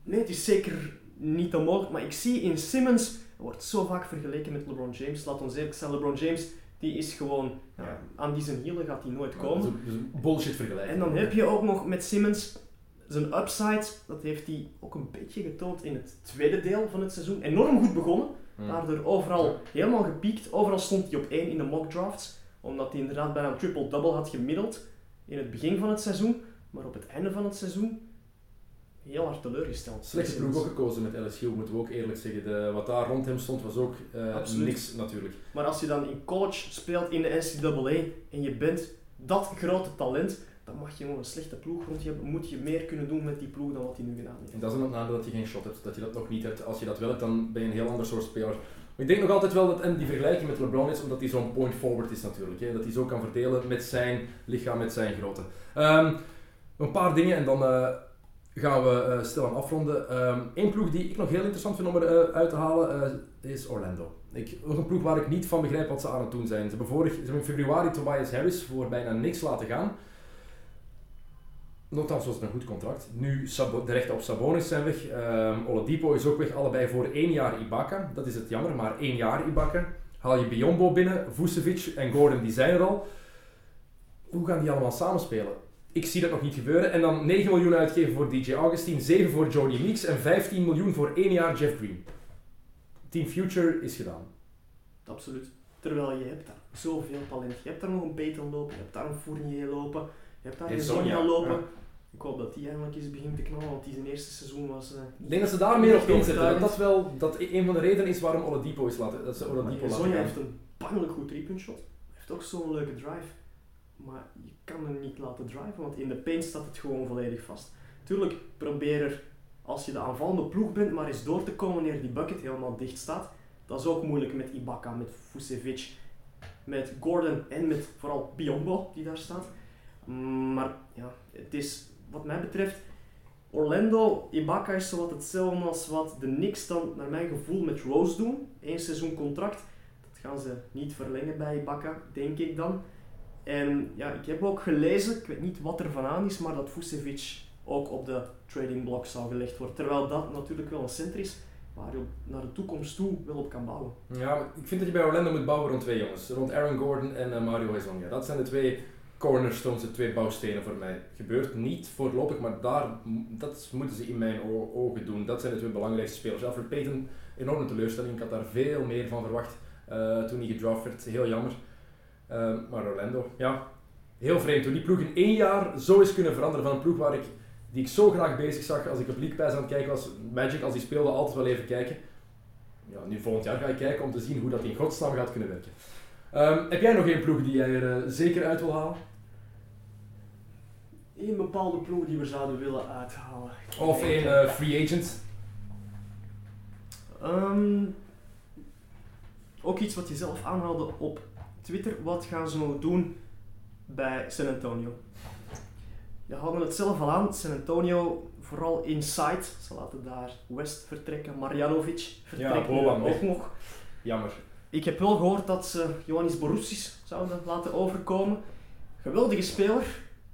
Nee, het is zeker niet onmogelijk. Maar ik zie in Simmons, wordt zo vaak vergeleken met LeBron James. Laat ons eerlijk zijn, LeBron James die is gewoon, ja, Ja. aan die zijn hielen gaat hij nooit komen. een- dat is een bullshit vergelijking. En dan heb je ook nog met Simmons zijn upside, dat heeft hij ook een beetje getoond in het tweede deel van het seizoen. Enorm goed begonnen, Hmm. daardoor overal helemaal gepiekt. Overal stond hij op één in de mock drafts, omdat hij inderdaad bijna een triple-double had gemiddeld in het begin van het seizoen. Maar op het einde van het seizoen heel hard teleurgesteld. Slechte ploeg ook gekozen met LSU, moeten we ook eerlijk zeggen. De, wat daar rond hem stond was ook eh, niks natuurlijk. Maar als je dan in college speelt in de NCAA en je bent dat grote talent, dan mag je gewoon een slechte ploeg rond je hebben. Moet je meer kunnen doen met die ploeg dan wat hij nu gedaan heeft. En dat is een nadeel dat je geen shot hebt, dat je dat nog niet hebt. Als je dat wel hebt, dan ben je een heel ander soort speler. Maar ik denk nog altijd wel dat en die vergelijking met LeBron is, omdat hij zo'n point forward is natuurlijk. Hè? Dat hij zo kan verdelen met zijn lichaam, met zijn grootte. Ehm, een paar dingen en dan eh, gaan we eh stilaan afronden. Eén ploeg die ik nog heel interessant vind om eruit uit te halen eh, is Orlando. Ik, een ploeg waar ik niet van begrijp wat ze aan het doen zijn. Ze hebben, ze hebben in februari Tobias Harris voor bijna niks laten gaan. Nochtans was het een goed contract. Nu Sabo- de rechten op Sabonis zijn weg. Ehm Oladipo is ook weg, allebei voor één jaar Ibaka. Dat is het jammer, maar één jaar Ibaka. Haal je Biombo binnen, Vucevic en Gordon, die zijn er al. Hoe gaan die allemaal samenspelen? Ik zie dat nog niet gebeuren. En dan 9 miljoen uitgeven voor DJ Augustine, 7 voor Jody Meeks en 15 miljoen voor één jaar Jeff Green. Team Future is gedaan. Absoluut. Terwijl je hebt daar zoveel talent. Je hebt daar nog een Peyton lopen, je hebt daar een Fournier lopen, je hebt daar En een Sonja, lopen. ja. Ik hoop dat die eindelijk eens begint te knallen, want die zijn eerste seizoen was... eh, Ik denk dat ze daar meer op inzetten. Dat dat wel dat een van de redenen is waarom Oladipo is laten, dat ze Oladipo laten Sonja heeft een bangelijk goed driepuntshot. Hij heeft ook zo'n leuke drive. Maar je kan hem niet laten driven, want in de paint staat het gewoon volledig vast. Tuurlijk, probeer er, als je de aanvallende ploeg bent, maar eens door te komen wanneer die bucket helemaal dicht staat. Dat is ook moeilijk met Ibaka, met Vucevic, met Gordon en met vooral Biombo die daar staat. Mm, Maar ja, het is wat mij betreft, Orlando, Ibaka is zowat hetzelfde als wat de Knicks dan naar mijn gevoel met Rose doen. Eén seizoen contract. Dat gaan ze niet verlengen bij Ibaka, denk ik dan. En ja, ik heb ook gelezen, ik weet niet wat er van aan is, maar dat Vucevic ook op de trading block zou gelegd worden. Terwijl dat natuurlijk wel een center is waar je naar de toekomst toe wel op kan bouwen. Ja, ik vind dat je bij Orlando moet bouwen rond twee jongens. Rond Aaron Gordon en eh, Mario Hezonja. Dat zijn de twee cornerstones, de twee bouwstenen voor mij. Gebeurt niet voorlopig, maar daar, dat moeten ze in mijn ogen doen. Dat zijn de twee belangrijkste spelers. Alfred Payton, enorme teleurstelling. Ik had daar veel meer van verwacht eh, toen hij gedraft werd. Heel jammer. Eh, maar Orlando, ja, heel vreemd. Hoe die ploeg in één jaar zo is kunnen veranderen van een ploeg waar ik, die ik zo graag bezig zag als ik op League Pass aan het kijken was. Magic, als die speelde, altijd wel even kijken. Ja, nu volgend jaar ga ik kijken om te zien hoe dat in godsnaam gaat kunnen werken. Ehm, heb jij nog één ploeg die jij er eh, zeker uit wil halen? Eén bepaalde ploeg die we zouden willen uithalen. Of één eh, free agent? Ehm, ook iets wat je zelf aanhaalde op Twitter. Wat gaan ze nou doen bij San Antonio? Je haalde het zelf al aan. San Antonio, vooral inside. Ze laten daar West vertrekken. Marjanovic vertrekt Boban ook nog. Jammer. Ik heb wel gehoord dat ze Ioannis Borussis zouden laten overkomen. Geweldige speler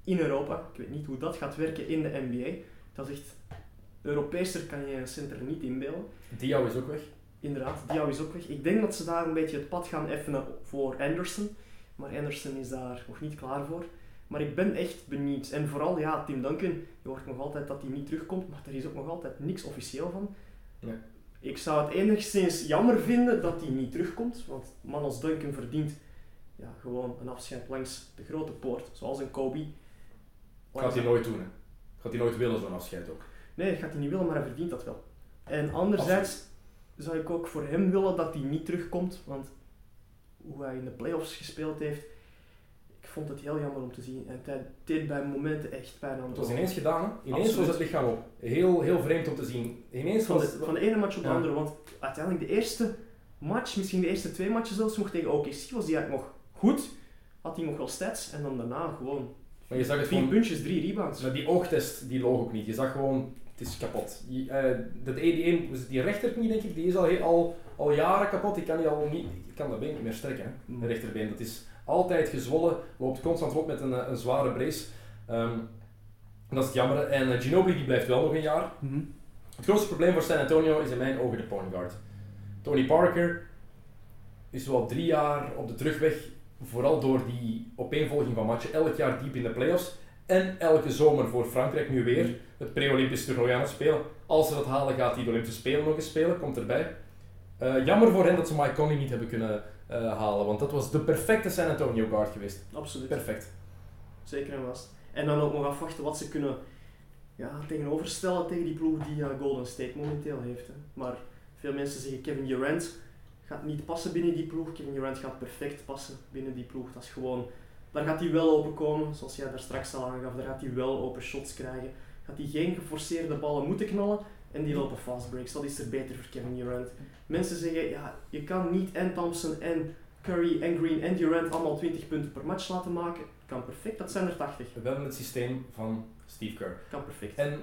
in Europa. Ik weet niet hoe dat gaat werken in de NBA. Dat is echt... Europeeser kan je een center niet inbeelden. Diao is ook weg. Inderdaad, Diaw is ook weg. Ik denk dat ze daar een beetje het pad gaan effenen voor Anderson. Maar Anderson is daar nog niet klaar voor. Maar ik ben echt benieuwd. En vooral, ja, Tim Duncan, je hoort nog altijd dat hij niet terugkomt, maar er is ook nog altijd niks officieel van. Nee. Ik zou het enigszins jammer vinden dat hij niet terugkomt, want man als Duncan verdient ja, gewoon een afscheid langs de grote poort, zoals een Kobe. Gaat hij nooit doen, hè? Gaat hij nooit willen, zo'n afscheid ook. Nee, dat gaat hij niet willen, maar hij verdient dat wel. En anderzijds zou ik ook voor hem willen dat hij niet terugkomt, want hoe hij in de playoffs gespeeld heeft, ik vond het heel jammer om te zien. En het deed bij momenten echt pijn aan Het was ineens gedaan, hè? Ineens Absoluut. was het lichaam op. Heel, heel vreemd om te zien. Ineens Van was de, van de ene match op de Ja. andere, want uiteindelijk de eerste match, misschien de eerste twee matches zelfs, nog tegen OKC was die eigenlijk nog goed. Had hij nog wel stats en dan daarna gewoon Maar je zag het vier puntjes, drie rebounds. Maar die oogtest, die loog ook niet. Je zag gewoon, het is kapot. Eh, dat, die, die, dus die rechterknie, denk ik, die is al, heel, al, al jaren kapot. Die kan, die al niet, die kan dat been niet meer strekken, hè? Mm. de rechterbeen. Dat is altijd gezwollen, loopt constant rond met een, eh, een zware brace. Ehm, dat is het jammer. En eh, Ginobili die blijft wel nog een jaar. Mhm. Het grootste probleem voor San Antonio is in mijn ogen de point guard. Tony Parker is wel drie jaar op de terugweg, vooral door die opeenvolging van matchen, elk jaar diep in de playoffs. En elke zomer voor Frankrijk nu weer het pre-Olympisch toernooi aan het spelen. Als ze dat halen, gaat hij de Olympische Spelen nog eens spelen, komt erbij. Eh, jammer voor hen dat ze Mike Conley niet hebben kunnen eh, halen, want dat was de perfecte San Antonio guard geweest. Absoluut. Perfect. Zeker en vast. En dan ook nog afwachten wat ze kunnen ja, tegenoverstellen tegen die ploeg die eh, Golden State momenteel heeft. Hè. Maar veel mensen zeggen Kevin Durant gaat niet passen binnen die ploeg. Kevin Durant gaat perfect passen binnen die ploeg. Dat is gewoon, daar gaat hij wel open komen, zoals jij daar straks al aangaf. Daar gaat hij wel open shots krijgen. Gaat hij geen geforceerde ballen moeten knallen en die lopen fast breaks. Dat is er beter voor Kevin Durant. Mensen zeggen, ja, je kan niet en Thompson en Curry en Green en Durant allemaal 20 punten per match laten maken. Kan perfect, dat zijn er 80. We hebben het systeem van Steve Kerr. Kan perfect. En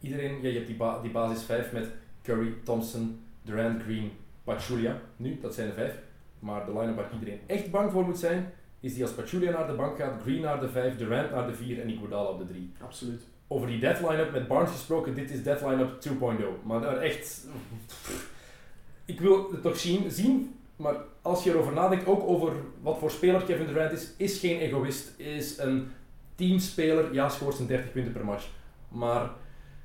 iedereen, ja, je hebt die, ba- die basis 5 met Curry, Thompson, Durant, Green, Pachulia. Nu, dat zijn de vijf. Maar de line-up waar iedereen echt bang voor moet zijn, is die als Pachulia naar de bank gaat, Green naar de 5, Durant naar de 4 en Iguodala op de 3. Absoluut. Over die death line-up met Barnes gesproken, dit is death line-up 2.0. Maar daar echt... Ik wil het nog zien, zien, maar als je erover nadenkt, ook over wat voor speler Kevin Durant is, is geen egoïst, is een teamspeler, ja, scoort zijn 30 punten per match. Maar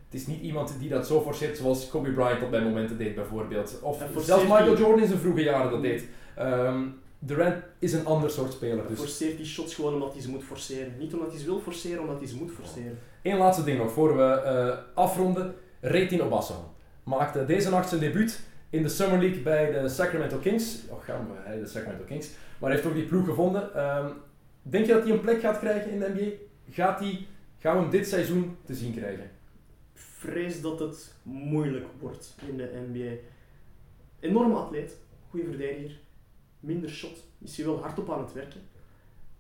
het is niet iemand die dat zo forceert zoals Kobe Bryant dat bij momenten deed bijvoorbeeld. Of zelfs Michael Jordan in zijn vroege jaren dat deed. Ehm, Durant is een ander soort speler. Hij Dus. forceert die shots gewoon omdat hij ze moet forceren. Niet omdat hij ze wil forceren, omdat hij ze moet forceren. Eén laatste ding nog, voor we eh, afronden. Retin Obasso maakte deze nacht zijn debuut in de Summer League bij de Sacramento Kings. Och, gaan we, de Sacramento Kings. Maar hij heeft ook die ploeg gevonden. Ehm, denk je dat hij een plek gaat krijgen in de NBA? Gaat hij, gaan we hem dit seizoen te zien krijgen? Vrees dat het moeilijk wordt in de NBA. Enorme atleet, goede verdediger, minder shot. Is hij wel hardop aan het werken.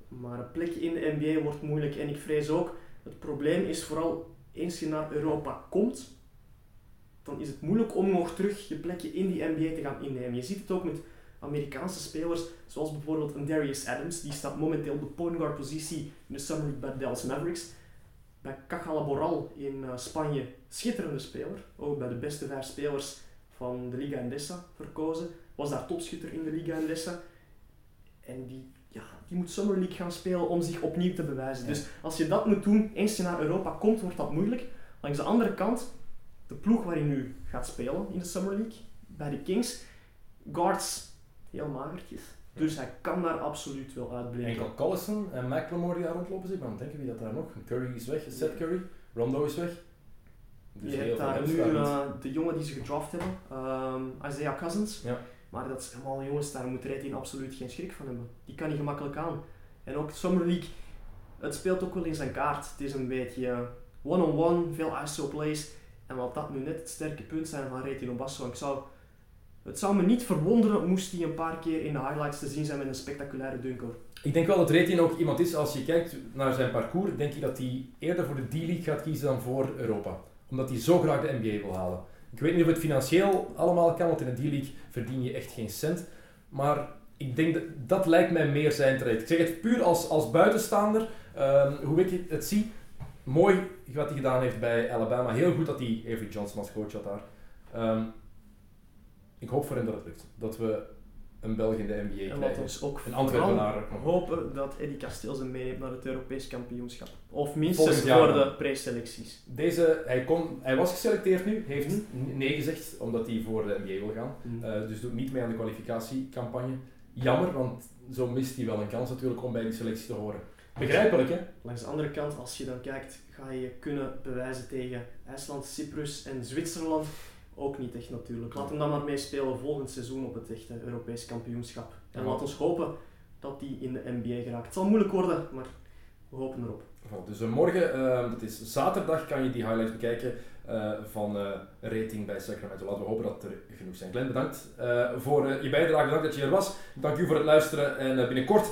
Maar een plekje in de NBA wordt moeilijk. En ik vrees ook, het probleem is vooral eens je naar Europa komt, dan is het moeilijk om nog terug je plekje in die NBA te gaan innemen. Je ziet het ook met Amerikaanse spelers, zoals bijvoorbeeld Darius Adams, die staat momenteel op de point guard positie in de Summer League bij Dallas Mavericks. Bij Cajalaboral in eh, Spanje, schitterende speler, ook bij de beste vijf spelers van de Liga Endesa verkozen. Was daar topschutter in de Liga Endesa. En die, ja, die moet Summer League gaan spelen om zich opnieuw te bewijzen. Ja. Dus als je dat moet doen, eens je naar Europa komt, wordt dat moeilijk. Langs de andere kant, de ploeg waar hij nu gaat spelen in de Summer League, bij de Kings, guards heel magertjes. Dus hij kan daar absoluut wel uitblinken. Enkel Collison en McLemore die daar rondlopen. Maar dan denken wie dat daar nog? Curry is weg, Seth Curry. Rondo is weg. Dus je hebt daar nu eh, de jongen die ze gedraft hebben, ehm, Isaiah Cousins. Ja. Maar dat zijn allemaal jongens, daar moet Retin absoluut geen schrik van hebben. Die kan hij gemakkelijk aan. En ook Summer League, het speelt ook wel in zijn kaart. Het is een beetje eh, one-on-one, veel ISO plays. En wat dat nu net het sterke punt zijn van Retin Obasso. Ik zou, het zou me niet verwonderen moest hij een paar keer in de highlights te zien zijn met een spectaculaire dunker. Ik denk wel dat Retin ook iemand is, als je kijkt naar zijn parcours, denk ik dat hij eerder voor de D-League gaat kiezen dan voor Europa. Omdat hij zo graag de NBA wil halen. Ik weet niet of het financieel allemaal kan, want in de D-League verdien je echt geen cent. Maar ik denk dat, dat lijkt mij meer zijn traject. Ik zeg het puur als, als buitenstaander, ehm, hoe ik het zie. Mooi wat hij gedaan heeft bij Alabama. Heel goed dat hij Avery Johnson als coach had daar. Ehm, ik hoop voor hem dat het lukt. Dat we een Belg in de NBA En laat krijgen. ons ook Een Antwerpenaar hopen dat Eddie Kasteels hem meeneemt naar het Europees kampioenschap. Of minstens voor de preselecties. Deze, hij, kon, hij was geselecteerd nu, heeft n- nee gezegd omdat hij voor de NBA wil gaan. Eh, dus doet niet mee aan de kwalificatiecampagne. Jammer, want zo mist hij wel een kans natuurlijk om bij die selectie te horen. Begrijpelijk hè? Langs de andere kant, als je dan kijkt, ga je je kunnen bewijzen tegen IJsland, Cyprus en Zwitserland. Ook niet echt natuurlijk. Laat hem dan maar meespelen volgend seizoen op het echte Europees kampioenschap. En Ja. laat ons hopen dat hij in de NBA geraakt. Het zal moeilijk worden, maar we hopen erop. Voilà, Dus eh, morgen, eh, dat is zaterdag, kan je die highlights bekijken eh, van eh, rating bij Sacramento. Laten we hopen dat er genoeg zijn. Glenn, bedankt eh, voor je bijdrage. Bedankt dat je er was. Dank u voor het luisteren. En binnenkort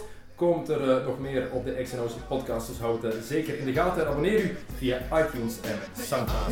komt er eh, nog meer op de XNO's podcast. Dus houd het zeker in de gaten. En abonneer u via iTunes en Soundcloud.